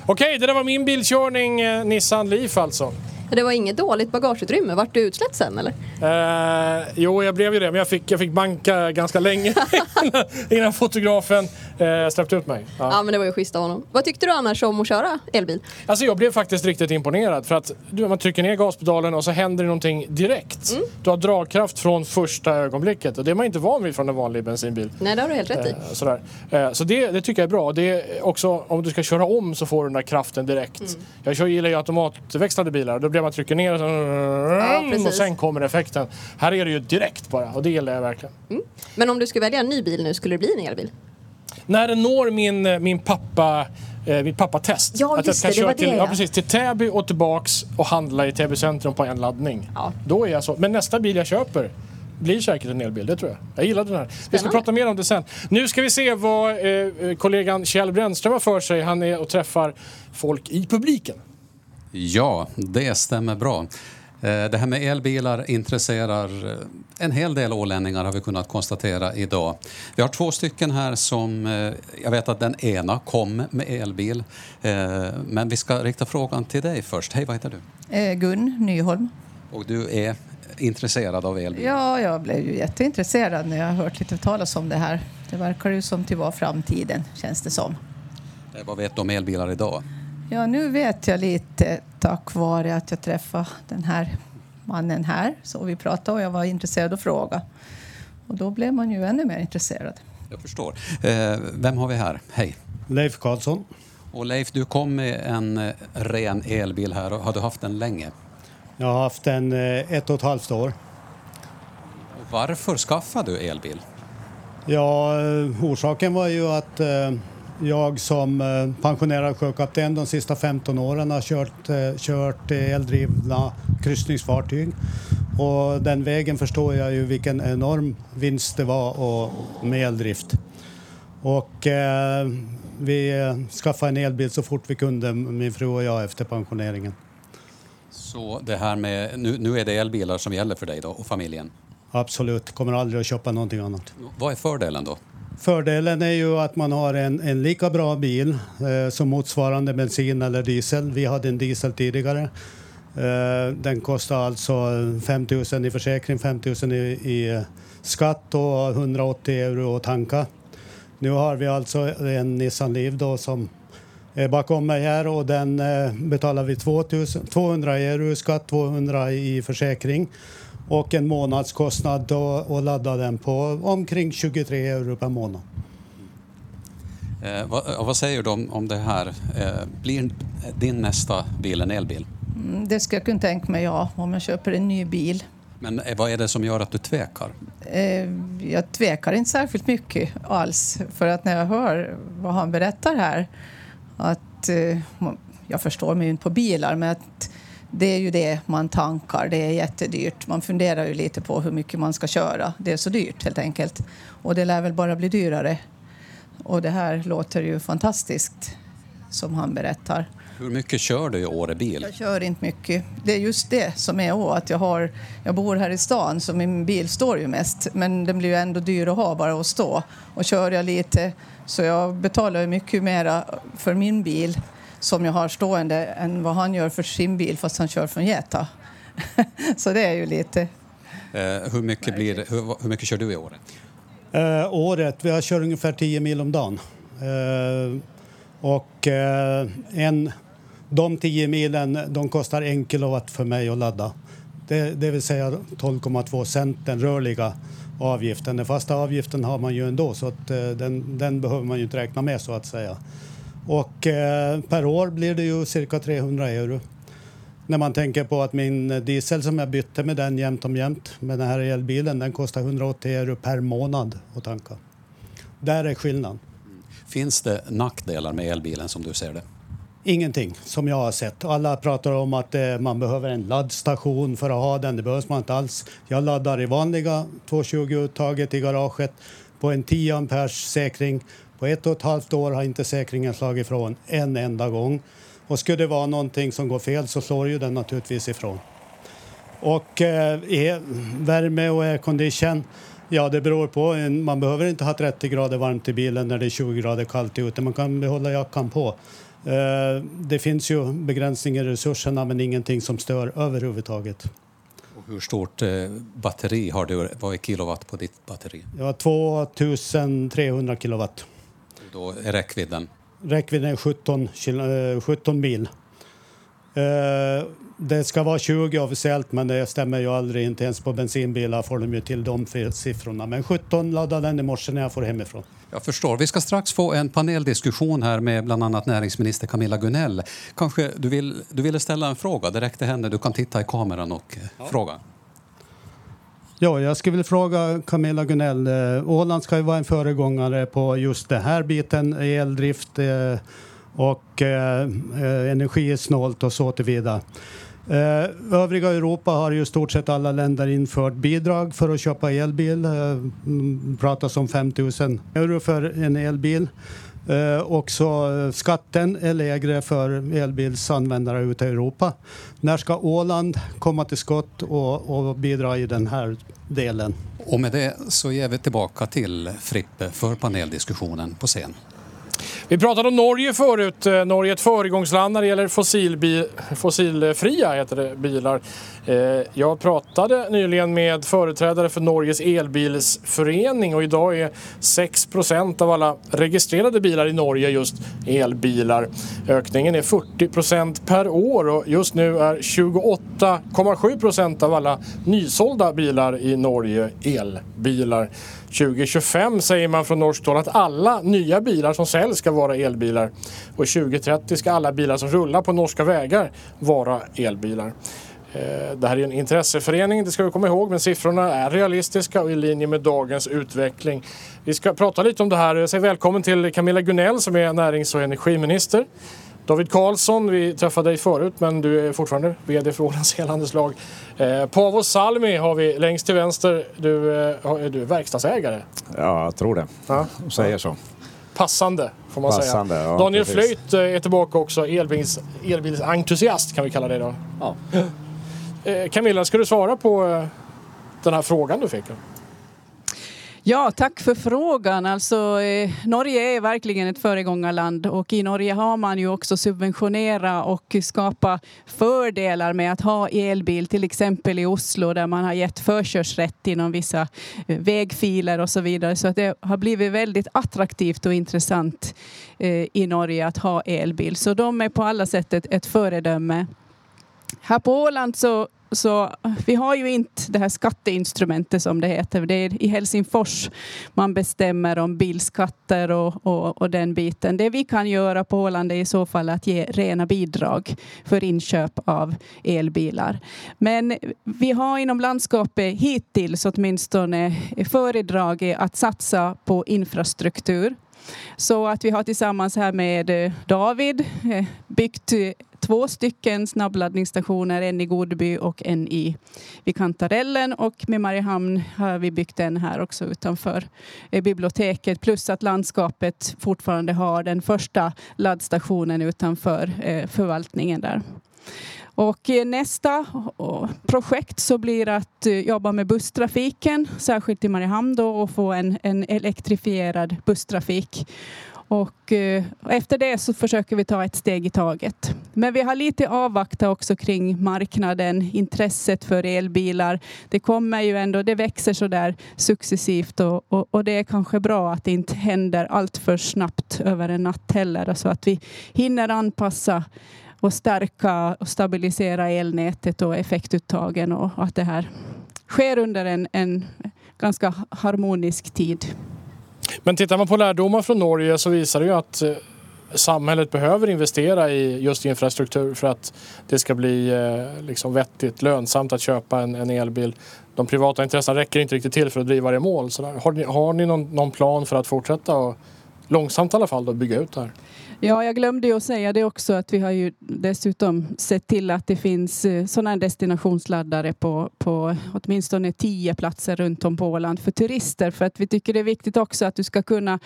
Okej, det där var min bilkörning eh, Nissan Leaf alltså. Det var inget dåligt bagageutrymme. Vart du utslätt sen eller? Eh, jo, jag blev ju det. Men jag fick, jag fick banka ganska länge innan fotografen eh, släppte ut mig. Ja. ja. men det var ju schysst av honom. Vad tyckte du annars om att köra elbil? Alltså jag blev faktiskt riktigt imponerad. För att du, man trycker ner gaspedalen och så händer det någonting direkt. Mm. Du har dragkraft från första ögonblicket. Och det är man inte van vid från en vanlig bensinbil. Nej, det har du helt rätt i. Eh, sådär. Eh, så det, det, tycker jag är bra. Det är också, om du ska köra om så får du den där kraften direkt. Mm. Jag kör, gillar ju automatväxlade bilar. Blir man trycker ner och, så, ja, och sen kommer effekten. Här är det ju direkt bara och det gillar jag verkligen. Mm. Men om du skulle välja en ny bil nu, skulle det bli en elbil? När den når min, min pappa eh, mitt pappatest. Ja, att jag kan det, köra till, ja. precis, till Täby och tillbaks och handla i Täby centrum på en laddning. Ja. Då är jag så. Men nästa bil jag köper blir säkert en elbil, det tror jag. Jag gillar den här. Spännande. Vi ska prata mer om det sen. Nu ska vi se vad eh, kollegan Kjell Brännström har för sig. Han är och träffar folk i publiken. Ja, det stämmer bra. Eh, det här med elbilar intresserar eh, en hel del ålänningar har vi kunnat konstatera idag. Vi har två stycken här som, eh, jag vet att den ena kom med elbil, men vi ska rikta frågan till dig först. Hej, vad heter du? Gun Nyholm. Och du är intresserad av elbil? Ja, jag blev ju jätteintresserad när jag hört lite talas om det här. Det verkar ju som till vara framtiden, känns det som. Vad vet du om elbilar idag? Ja, nu vet jag lite tack vare att jag träffade den här mannen här. Så vi pratade och jag var intresserad att fråga. Och då blev man ju ännu mer intresserad. Jag förstår. Eh, vem har vi här? Hej. Leif Karlsson. Och Leif, du kom med en eh, ren elbil här och har du haft den länge? Jag har haft den eh, ett och ett halvt år. Varför skaffade du elbil? Ja, orsaken var ju att eh, jag som eh, pensionerad sjökapten de sista 15 åren har kört, eh, kört eldrivna kryssningsfartyg. Och den vägen förstår jag ju vilken enorm vinst det var och, med eldrift. Och eh, vi skaffade en elbil så fort vi kunde, min fru och jag, efter pensioneringen. Så det här med, nu, nu är det elbilar som gäller för dig då och familjen. Absolut, kommer aldrig att köpa någonting annat. Vad är fördelen då? Fördelen är ju att man har en, en lika bra bil eh, som motsvarande bensin eller diesel. Vi hade en diesel tidigare. Eh, den kostar alltså 5 000 i försäkring, 5 000 i, i skatt och 180 euro att tanka. Nu har vi alltså en Nissan Leaf då som är bakom mig här och den eh, betalar vi 2000, 200 euro i skatt, 200 i försäkring och en månadskostnad då, att ladda den på omkring 23 euro per månad. Eh, vad, vad, säger du om, om det här? Eh, blir din nästa bil en elbil? Mm, det skulle jag kunna tänka mig, ja, om jag köper en ny bil. Men eh, vad är det som gör att du tvekar? Eh, jag tvekar inte särskilt mycket alls, för att när jag hör vad han berättar här, att eh, jag förstår mig inte på bilar, men att det är ju det man tankar. Det är jättedyrt. Man funderar ju lite på hur mycket man ska köra. Det är så dyrt helt enkelt. Och det lär väl bara bli dyrare. Och det här låter ju fantastiskt som han berättar. Hur mycket kör du i Åre bil? Jag kör inte mycket. Det är just det som är å, att jag har, jag bor här i stan så min bil står ju mest. Men den blir ju ändå dyr att ha bara att stå. Och kör jag lite så jag betalar ju mycket mera för min bil som jag har stående än vad han gör för sin bil fast han kör från Geta. så det är ju lite... Eh, hur, mycket blir, hur, hur, mycket kör du i året? Eh, året? Vi har kört ungefär 10 mil om dagen. Eh, och eh, en, de 10 milen de kostar en kilowatt för mig att ladda. Det, det vill säga 12,2 cent, den rörliga avgiften. Den fasta avgiften har man ju ändå så att, eh, den, den behöver man ju inte räkna med så att säga. Och eh, per år blir det ju cirka 300 euro. När man tänker på att min diesel som jag bytte med den jämt om jämt med den här elbilen, den kostar 180 euro per månad att tanka. Där är skillnaden. Finns det nackdelar med elbilen som du ser det? Ingenting som jag har sett. Alla pratar om att eh, man behöver en laddstation för att ha den. Det behövs man inte alls. Jag laddar i vanliga 220-uttaget i garaget på en 10 amperes säkring på ett och ett halvt år har inte säkringen slagit ifrån en enda gång. Och skulle det vara någonting som går fel så slår ju den naturligtvis ifrån. Och eh, värme och aircondition, ja det beror på. Man behöver inte ha 30 grader varmt i bilen när det är 20 grader kallt ute. Man kan behålla jackan på. Eh, det finns ju begränsningar i resurserna men ingenting som stör överhuvudtaget. Och hur stort eh, batteri har du? Vad är kilowatt på ditt batteri? Ja, 2300 kilowatt. Då är räckvidden? Räckvidden är 17, 17 mil. Eh, det ska vara 20 officiellt, men det stämmer ju aldrig. Inte ens på bensinbilar får de ju till de siffrorna. Men 17 laddade den i morse när jag får hemifrån. Jag förstår. Vi ska strax få en paneldiskussion här med bland annat näringsminister Camilla Gunell. Kanske du, vill, du ville ställa en fråga direkt till henne. Du kan titta i kameran och ja. fråga. Ja, jag skulle vilja fråga Camilla Gunell. Eh, Åland ska ju vara en föregångare på just den här biten, eldrift eh, och eh, energisnålt och så till vidare. Övriga Europa har ju stort sett alla länder infört bidrag för att köpa elbil. Det pratas om 5 000 euro för en elbil. Eh, också eh, skatten är lägre för elbilsanvändare ute i Europa. När ska Åland komma till skott och, och bidra i den här delen? Och med det så ger vi tillbaka till Frippe för paneldiskussionen på scen. Vi pratade om Norge förut. Eh, Norge är ett föregångsland när det gäller fossilfria heter det, bilar. Eh, jag pratade nyligen med företrädare för Norges elbilsförening och idag är 6% av alla registrerade bilar i Norge just elbilar. Ökningen är 40% per år och just nu är 28,7% av alla nysålda bilar i Norge elbilar. 2025 säger man från norskt håll att alla nya bilar som säljs ska vara elbilar. Och 2030 ska alla bilar som rullar på norska vägar vara elbilar. Eh, det här är en intresseförening, det ska vi komma ihåg, men siffrorna är realistiska och i linje med dagens utveckling. Vi ska prata lite om det här. Jag säger välkommen till Camilla Gunell som är närings och energiminister. David Karlsson, vi träffade dig förut men du är fortfarande VD för Ålands elhandelslag. Eh, Paavo Salmi har vi längst till vänster. Du, eh, du är verkstadsägare. Ja, jag tror det. Ja. De säger så. Passande får man Passande, säga. Ja, Daniel precis. Flöjt eh, är tillbaka också, elbils, elbilsentusiast kan vi kalla det då. Ja. Eh, Camilla, ska du svara på eh, den här frågan du fick? Ja, tack för frågan. Alltså, eh, Norge är verkligen ett föregångarland och i Norge har man ju också subventionerat och skapa fördelar med att ha elbil, till exempel i Oslo där man har gett förkörsrätt inom vissa eh, vägfiler och så vidare. Så att det har blivit väldigt attraktivt och intressant eh, i Norge att ha elbil. Så de är på alla sätt ett, ett föredöme. Här på Åland så så eh, vi har ju inte det här skatteinstrumentet som det heter. Det är i Helsingfors man bestämmer om bilskatter och, och, och, den biten. Det vi kan göra på Åland är i så fall att ge rena bidrag för inköp av elbilar. Men vi har inom landskapet hittills åtminstone föredragit att satsa på infrastruktur. Så att vi har tillsammans här med eh, David eh, byggt två stycken snabbladdningsstationer, en i Godby och en i vid Kantarellen och med Mariehamn har vi byggt en här också utanför eh, biblioteket plus att landskapet fortfarande har den första laddstationen utanför eh, förvaltningen där. Och eh, nästa projekt så blir att jobba med busstrafiken, särskilt i Mariehamn då, och få en, en elektrifierad busstrafik. Och eh, efter det så försöker vi ta ett steg i taget. Men vi har lite avvakta också kring marknaden, intresset för elbilar. Det kommer ju ändå, det växer så där successivt och, och, och, det är kanske bra att det inte händer allt för snabbt över en natt heller. Så att vi hinner anpassa och stärka och stabilisera elnätet och effektuttagen och att det här sker under en, en ganska harmonisk tid. Men tittar man på lärdomar från Norge så visar det ju att eh, samhället behöver investera i just infrastruktur för att det ska bli eh, liksom vettigt lönsamt att köpa en, en elbil. De privata intressena räcker inte riktigt till för att driva det i mål. Så där, har ni, har ni någon, någon plan för att fortsätta och långsamt i alla fall då, bygga ut det här? Ja, jag glömde ju att säga det också att vi har ju dessutom sett till att det finns eh, sådana här destinationsladdare på, på åtminstone tio platser runt om på Åland för turister. För att vi tycker det är viktigt också att du ska kunna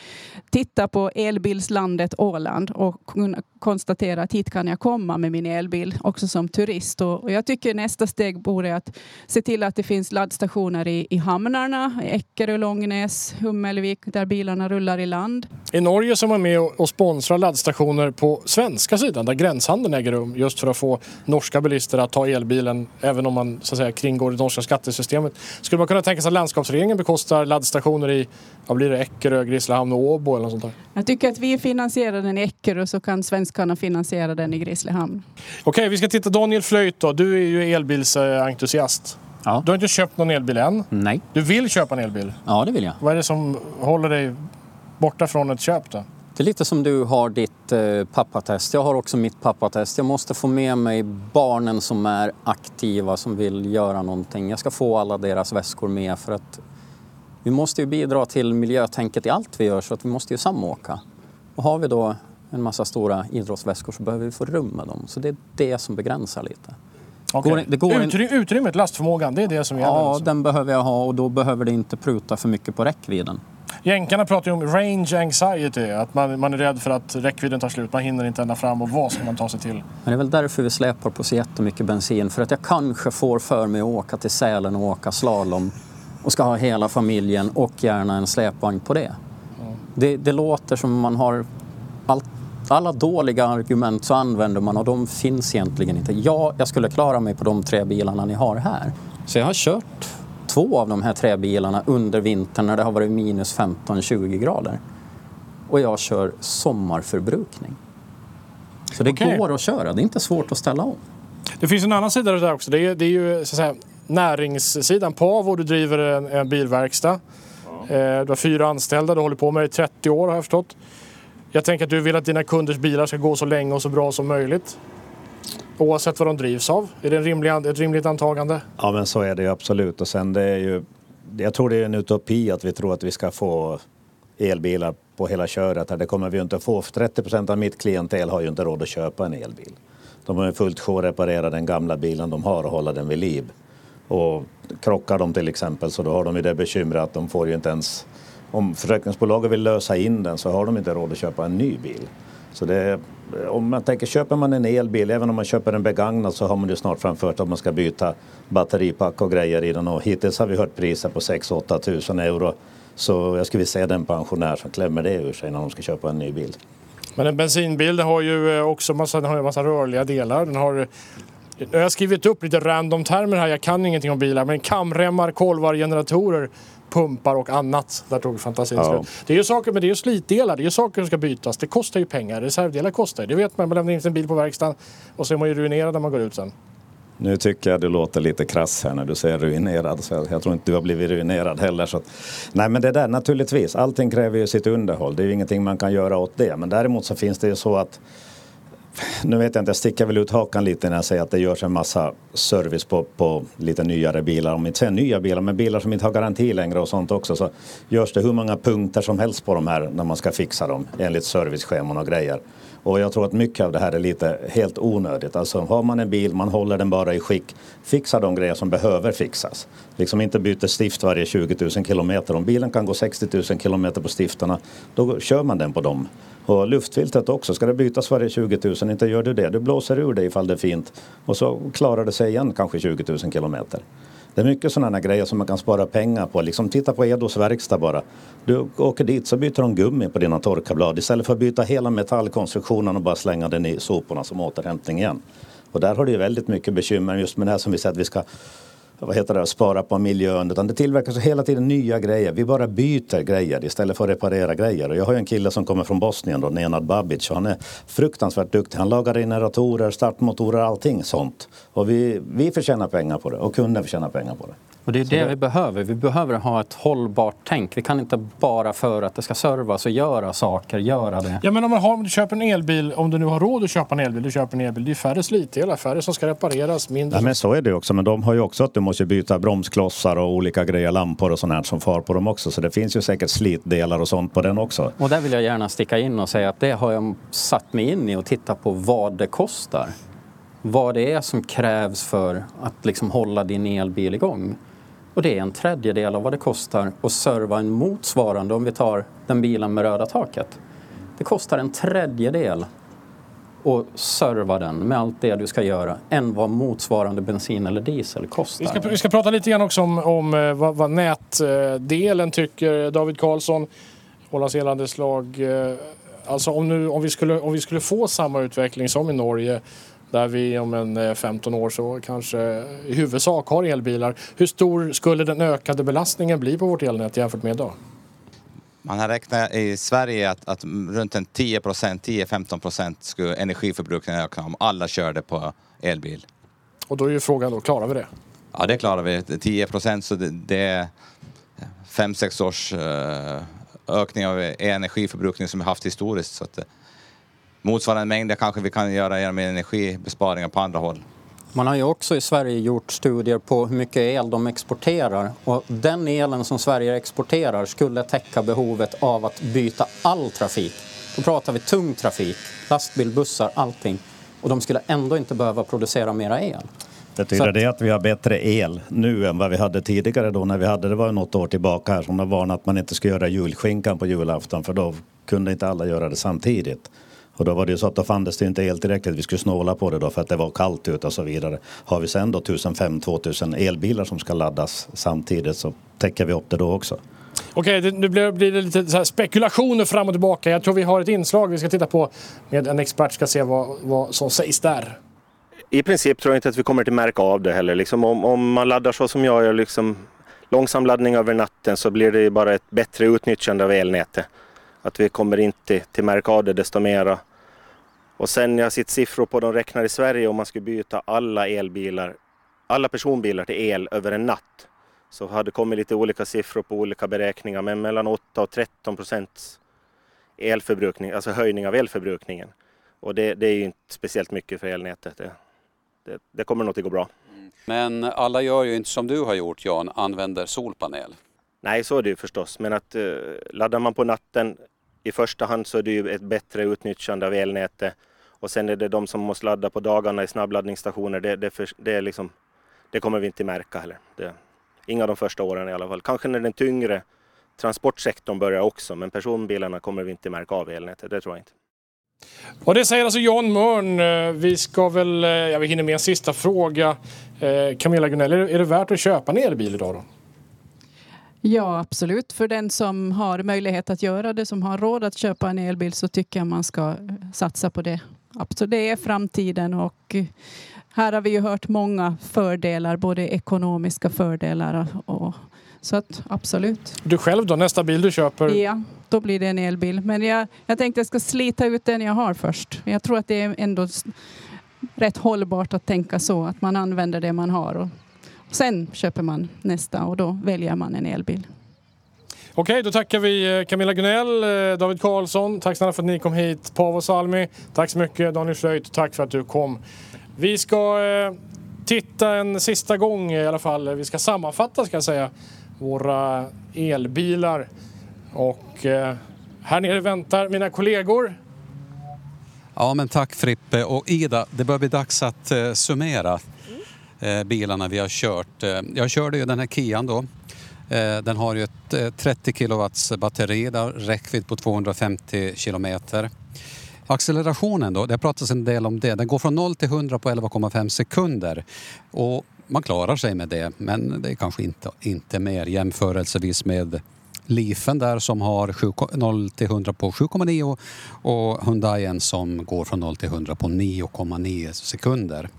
titta på elbilslandet Åland och kunna konstatera att hit kan jag komma med min elbil också som turist. Och, och jag tycker nästa steg borde att se till att det finns laddstationer i, i hamnarna, Eckerö, Långnäs, Hummelvik där bilarna rullar i land. I Norge så är man med och, och sponsrar laddstationer på svenska sidan där gränshandeln äger rum just för att få norska bilister att ta elbilen även om man så att säga kringgår det norska skattesystemet. Skulle man kunna tänka sig att landskapsregeringen bekostar laddstationer i vad blir det, Eckerö, Grisslehamn och Åbo eller något sånt där? Jag tycker att vi finansierar den i Eckerö så kan svenskarna finansiera den i Grisslehamn. Okej, vi ska titta Daniel Flöjt då. Du är ju elbilsentusiast. Ja. Du har inte köpt någon elbil än. Nej. Du vill köpa en elbil. Ja, det vill jag. Vad är det som håller dig borta från ett köp då? Det är lite som du har ditt eh, pappatest. Jag har också mitt pappatest. Jag måste få med mig barnen som är aktiva, som vill göra någonting. Jag ska få alla deras väskor med för att vi måste ju bidra till miljötänket i allt vi gör så att vi måste ju samåka. Och har vi då en massa stora idrottsväskor så behöver vi få rum med dem. Så det är det som begränsar lite. Okay. Går, det går Utry Utrymmet, lastförmågan, det är det som gäller? Ja, alltså. den behöver jag ha och då behöver det inte pruta för mycket på räckvidden. Jänkarna pratar ju om range anxiety, att man, man är rädd för att räckvidden tar slut, man hinner inte ända fram och vad ska man ta sig till? Men det är väl därför vi släpar på så jättemycket bensin, för att jag kanske får för mig att åka till Sälen och åka slalom och ska ha hela familjen och gärna en släpvagn på det. Mm. Det, det låter som man har allt alla dåliga argument så använder man och de finns egentligen inte. Ja, jag skulle klara mig på de tre bilarna ni har här. Så jag har kört två av de här tre bilarna under vintern när det har varit minus 15-20 grader. Och jag kör sommarförbrukning. Så det Okej. går att köra, det är inte svårt att ställa om. Det finns en annan sida där också. Det är, det är ju så att säga, näringssidan. Pavo, du driver en, en bilverkstad. Eh, du har fyra anställda, du håller på med det i 30 år har jag förstått. Jag tänker att du vill att dina kunders bilar ska gå så länge och så bra som möjligt. Oavsett vad de drivs av. Är det en rimlig, ett rimligt antagande? Ja, men så är det ju absolut. Och sen det är ju, jag tror det är en utopi att vi tror att vi ska få elbilar på hela köret. Det kommer vi ju inte få. 30 procent av mitt klientel har ju inte råd att köpa en elbil. De har ju fullt sjå att reparera den gamla bilen de har och hålla den vid liv. Och krockar de till exempel så då har de ju det bekymret att de får ju inte ens om försäkringsbolaget vill lösa in den så har de inte råd att köpa en ny bil. Så det, om man tänker, köper man en elbil, även om man köper en begagnad så har man ju snart framfört att man ska byta batteripack och grejer i den och hittills har vi hört priser på 6-8 tusen euro. Så jag skulle vilja se den pensionär som klämmer det ur sig när de ska köpa en ny bil. Men en bensinbil det har ju eh, också massa, den har ju massa rörliga delar. Den har, jag har skrivit upp lite random termer här, jag kan ingenting om bilar, men kamremmar, kolvar, generatorer, pumpar och annat. Där tog fantasin Ja. slut. Det är ju saker, men det är ju slitdelar, det är ju saker som ska bytas. Det kostar ju pengar, reservdelar kostar ju. Det vet man, man lämnar in sin bil på verkstaden och så är man ju ruinerad när man går ut sen. Nu tycker jag du låter lite krass här när du säger ruinerad. Så jag tror inte du har blivit ruinerad heller. Så att, nej men det där naturligtvis, allting kräver ju sitt underhåll. Det är ju ingenting man kan göra åt det. Men däremot så finns det ju så att nu vet jag inte, jag sticker väl ut hakan lite när jag säger att det görs en massa service på, på lite nyare bilar. Om inte säga nya bilar, men bilar som inte har garanti längre och sånt också. Så görs det hur många punkter som helst på de här när man ska fixa dem enligt servicescheman och grejer. Och jag tror att mycket av det här är lite helt onödigt. Alltså har man en bil, man håller den bara i skick. Fixa de grejer som behöver fixas. Liksom inte byter stift varje 20 000 kilometer. Om bilen kan gå 60 000 kilometer på stiftarna, då kör man den på dem. Och luftfiltret också, ska det bytas varje 20 000, inte gör du det. Du blåser ur det ifall det är fint. Och så klarar det sig igen kanske 20 000 kilometer. Det är mycket sådana här grejer som man kan spara pengar på. Liksom titta på Edos verkstad bara. Du åker dit så byter de gummi på dina torkarblad istället för att byta hela metallkonstruktionen och bara slänga den i soporna som återhämtning igen. Och där har du ju väldigt mycket bekymmer just med det här som vi säger att vi ska vad heter det, spara på miljön. Utan det tillverkas hela tiden nya grejer. Vi bara byter grejer istället för att reparera grejer. Och jag har ju en kille som kommer från Bosnien, då, Nenad Babic. Och han är fruktansvärt duktig. Han lagar generatorer, startmotorer, allting sånt. Och vi, vi förtjänar pengar på det och kunden förtjänar pengar på det. Och det är Så det, det- vi behöver. Vi behöver ha ett hållbart tänk. Vi kan inte bara för att det ska servas och göra saker, göra det. Ja men om, man har, om du köper en elbil, om du nu har råd att köpa en elbil, du köper en elbil. Det är färre slitdelar, färre som ska repareras, mindre Ja, men så är det också. Men de har ju också att du måste byta bromsklossar och olika grejer, lampor och sånt här som far på dem också. Så det finns ju säkert slitdelar och sånt på den också. Och där vill jag gärna sticka in och säga att det har jag satt mig in i och tittat på vad det kostar. Vad det är som krävs för att liksom hålla din elbil igång. Och det är en tredjedel av vad det kostar att serva en motsvarande, om vi tar den bilen med röda taket. Det kostar en tredjedel att serva den med allt det du ska göra än vad motsvarande bensin eller diesel kostar. Vi ska, vi ska prata lite grann också om, om eh, vad, vad nätdelen tycker. David Karlsson, Ålands Elhandelslag. eh, Alltså om, nu, om, vi skulle, om vi skulle få samma utveckling som i Norge där vi om en eh, 15 år så kanske i huvudsak har elbilar. Hur stor skulle den ökade belastningen bli på vårt elnät jämfört med idag? Man har räknat i Sverige att, att runt en 10 procent, 10-15 procent skulle energiförbrukningen öka om alla körde på elbil. Och då är ju frågan då, klarar vi det? Ja, det klarar vi. 10 procent, så det, det är 5-6 års eh, ökning av energiförbrukning som vi haft historiskt. Så att, eh, motsvarande mängder kanske vi kan göra genom energibesparingar på andra håll. Man har ju också i Sverige gjort studier på hur mycket el de exporterar och den elen som Sverige exporterar skulle täcka behovet av att byta all trafik. Då pratar vi tung trafik, lastbil, bussar, allting. Och de skulle ändå inte behöva producera mera el. Betyder att- det att vi har bättre el nu än vad vi hade tidigare då när vi hade, det var något år tillbaka här som har varnat att man inte skulle göra julskinkan på julafton för då kunde inte alla göra det samtidigt. Och då var det ju så att då fanns det inte el tillräckligt. Vi skulle snåla på det då för att det var kallt ute och så vidare. Har vi sen då 1500-2000 elbilar som ska laddas samtidigt så täcker vi upp det då också. Okej, det- nu blir, det lite så här spekulationer fram och tillbaka. Jag tror vi har ett inslag vi ska titta på med en expert ska se vad, vad som sägs där. I princip tror jag inte att vi kommer att märka av det heller. Liksom om, om man laddar så som jag gör, liksom långsam laddning över natten, så blir det bara ett bättre utnyttjande av elnätet. Att vi kommer inte till av det desto mera. Och sen jag har sett siffror på, de räknar i Sverige om man skulle byta alla elbilar, alla personbilar till el över en natt. så har det kommit lite olika siffror på olika beräkningar, men mellan 8 och 13 procents elförbrukning, alltså höjning av elförbrukningen. Och det, det är ju inte speciellt mycket för elnätet. Det, det, det kommer nog att gå bra. Men alla gör ju inte som du har gjort Jan, använder solpanel. Nej, så är det ju förstås. Men att eh, laddar man på natten i första hand så är det ju ett bättre utnyttjande av elnätet. Och sen är det de som måste ladda på dagarna i snabbladdningsstationer. Det, det, för, det, är liksom, det kommer vi inte märka heller. Det, inga de första åren i alla fall. Kanske när den tyngre transportsektorn börjar också, men personbilarna kommer vi inte märka av i elnätet. Det tror jag inte. Och det säger alltså Jan Mörn. Eh, vi ska väl, eh, ja, vi hinner med en sista fråga. Eh, Camilla Gunell, är det värt att köpa en elbil idag då? Ja, absolut. För den som har möjlighet att göra det, som har råd att köpa en elbil, så tycker jag man ska eh, satsa på det. Absolut, det är framtiden och eh, här har vi ju hört många fördelar, både ekonomiska fördelar och så att absolut. Du själv då, nästa bil du köper? Ja, då blir det en elbil. Men jag, jag tänkte jag ska slita ut den jag har först. Jag tror att det är ändå rätt hållbart att tänka så, att man använder det man har och sen köper man nästa och då väljer man en elbil. Okej, då tackar vi eh, Camilla Gunell, eh, David Karlsson. Tack snälla för att ni kom hit. Paavo Salmi, tack så mycket. Daniel Schlöjt, tack för att du kom. Vi ska eh, titta en sista gång i alla fall. Vi ska sammanfatta ska jag säga våra elbilar. Och här nere väntar mina kollegor. Ja men tack Frippe och Ida, det börjar bli dags att summera Eh, bilarna vi har kört. Eh, jag körde ju den här Kian då. Eh, den har ju ett 30 kilowatts batteri, där räckvidd på 250 kilometer. Accelerationen då, det pratas en del om det. Den går från 0 till 100 på 11,5 sekunder. Och man klarar sig med det, men det är kanske inte, inte mer jämförelsevis med Leafen där som har 7, 0 till 100 på 7,9 och Hyundaien som går från 0 till 100 på 9,9 sekunder.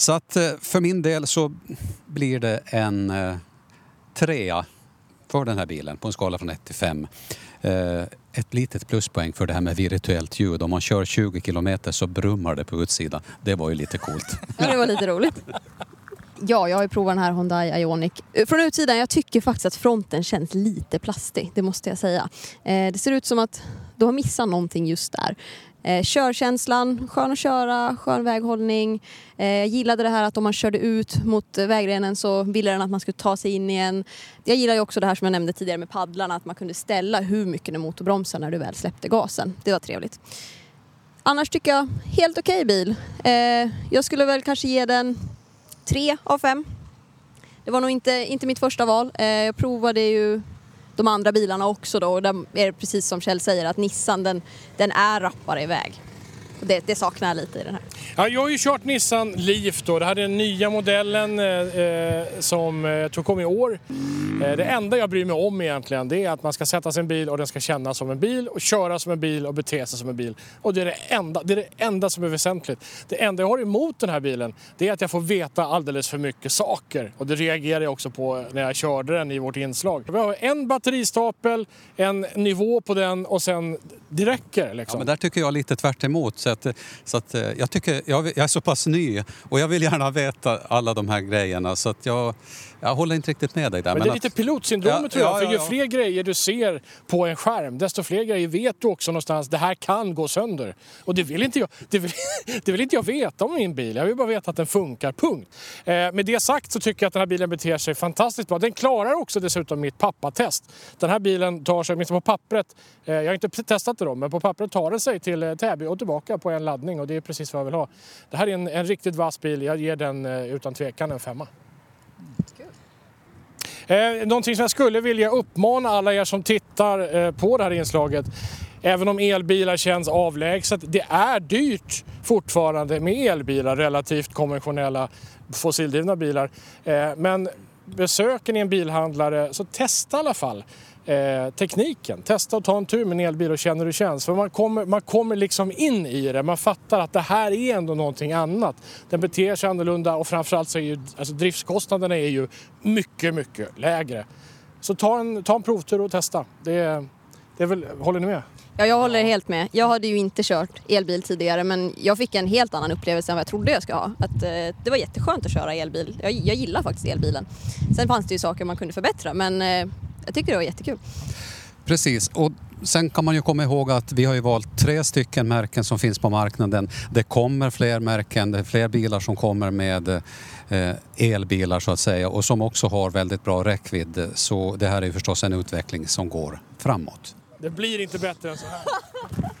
Så att eh, för min del så blir det en eh, trea för den här bilen på en skala från 1 till 5. Eh, ett litet pluspoäng för det här med virtuellt ljud. Om man kör 20 kilometer så brummar det på utsidan. Det var ju lite coolt. Ja, det var lite roligt. Ja, jag har ju provat den här Hyundai Ioniq. Från utsidan, jag tycker faktiskt att fronten känns lite plastig, det måste jag säga. Det ser ut som att du har missat någonting just där. Eh, körkänslan, skön att köra, skön väghållning. Eh, jag gillade det här att om man körde ut mot vägrenen så ville den att man skulle ta sig in igen. Jag gillar ju också det här som jag nämnde tidigare med paddlarna, att man kunde ställa hur mycket den motorbromsade när du väl släppte gasen. Det var trevligt. Annars tycker jag helt okej bil. Eh, jag skulle väl kanske ge den tre av fem. Det var nog inte, inte mitt första val. Eh, jag provade ju de andra bilarna också då och där är det precis som Kjell säger att Nissan den, den är rappare iväg. Det, det saknar jag lite i den här. Ja, jag har ju kört Nissan Leaf då. Det här är den nya modellen eh, eh, som eh, jag tror kom i år. Eh, det enda jag bryr mig om egentligen det är att man ska sätta sig i en bil och den ska kännas som en bil och köra som en bil och bete sig som en bil. Och det är det enda, det är det enda som är väsentligt. Det enda jag har emot den här bilen det är att jag får veta alldeles för mycket saker. Och det reagerade jag också på när jag körde den i vårt inslag. Vi har en batteristapel, en nivå på den och sen det räcker liksom. Ja, men där tycker jag lite tvärt emot. Så att, så att eh, jag, tycker, jag, jag är så pass ny och jag vill gärna veta alla de här grejerna. Så att jag, jag håller inte riktigt med dig där. Men det är att- lite pilotsyndromet Ja, tror jag. ja, För ja, ju ja. fler grejer du ser på en skärm, desto fler grejer vet du också någonstans. Det här kan gå sönder. Och det vill inte jag, det vill, det vill inte jag veta om min bil. Jag vill bara veta att den funkar, punkt. Eh, med det sagt så tycker jag att den här bilen beter sig fantastiskt bra. Den klarar också dessutom mitt pappatest. Den här bilen tar sig, åtminstone på pappret, eh, jag har inte testat det då, men på pappret tar den sig till eh, Täby och tillbaka på en laddning och det är precis vad jag vill ha. Det här är en, en riktigt vass bil. Jag ger den eh, utan tvekan en femma. Eh, någonting som jag skulle vilja uppmana alla er som tittar eh, på det här inslaget. Även om elbilar känns avlägset, det är dyrt fortfarande med elbilar relativt konventionella fossildrivna bilar. Eh, men besöker ni en bilhandlare så testa i alla fall eh, tekniken. Testa att ta en tur med en elbil och känna hur det känns. För man kommer, man kommer liksom in i det. Man fattar att det här är ändå någonting annat. Den beter sig annorlunda och framförallt så är ju alltså driftskostnaderna är ju mycket, mycket lägre. Så ta en, ta en provtur och testa. Det, Det är väl, håller ni med? Ja, jag håller helt med. Jag hade ju inte kört elbil tidigare men jag fick en helt annan upplevelse än vad jag trodde jag skulle ha. Att, eh, det var jätteskönt att köra elbil. Jag, jag gillar faktiskt elbilen. Sen fanns det ju saker man kunde förbättra men eh, jag tycker det var jättekul. Precis, och sen kan man ju komma ihåg att vi har ju valt tre stycken märken som finns på marknaden. Det kommer fler märken, det är fler bilar som kommer med eh, elbilar så att säga och som också har väldigt bra räckvidd. Så det här är ju förstås en utveckling som går framåt. Det blir inte bättre än så här.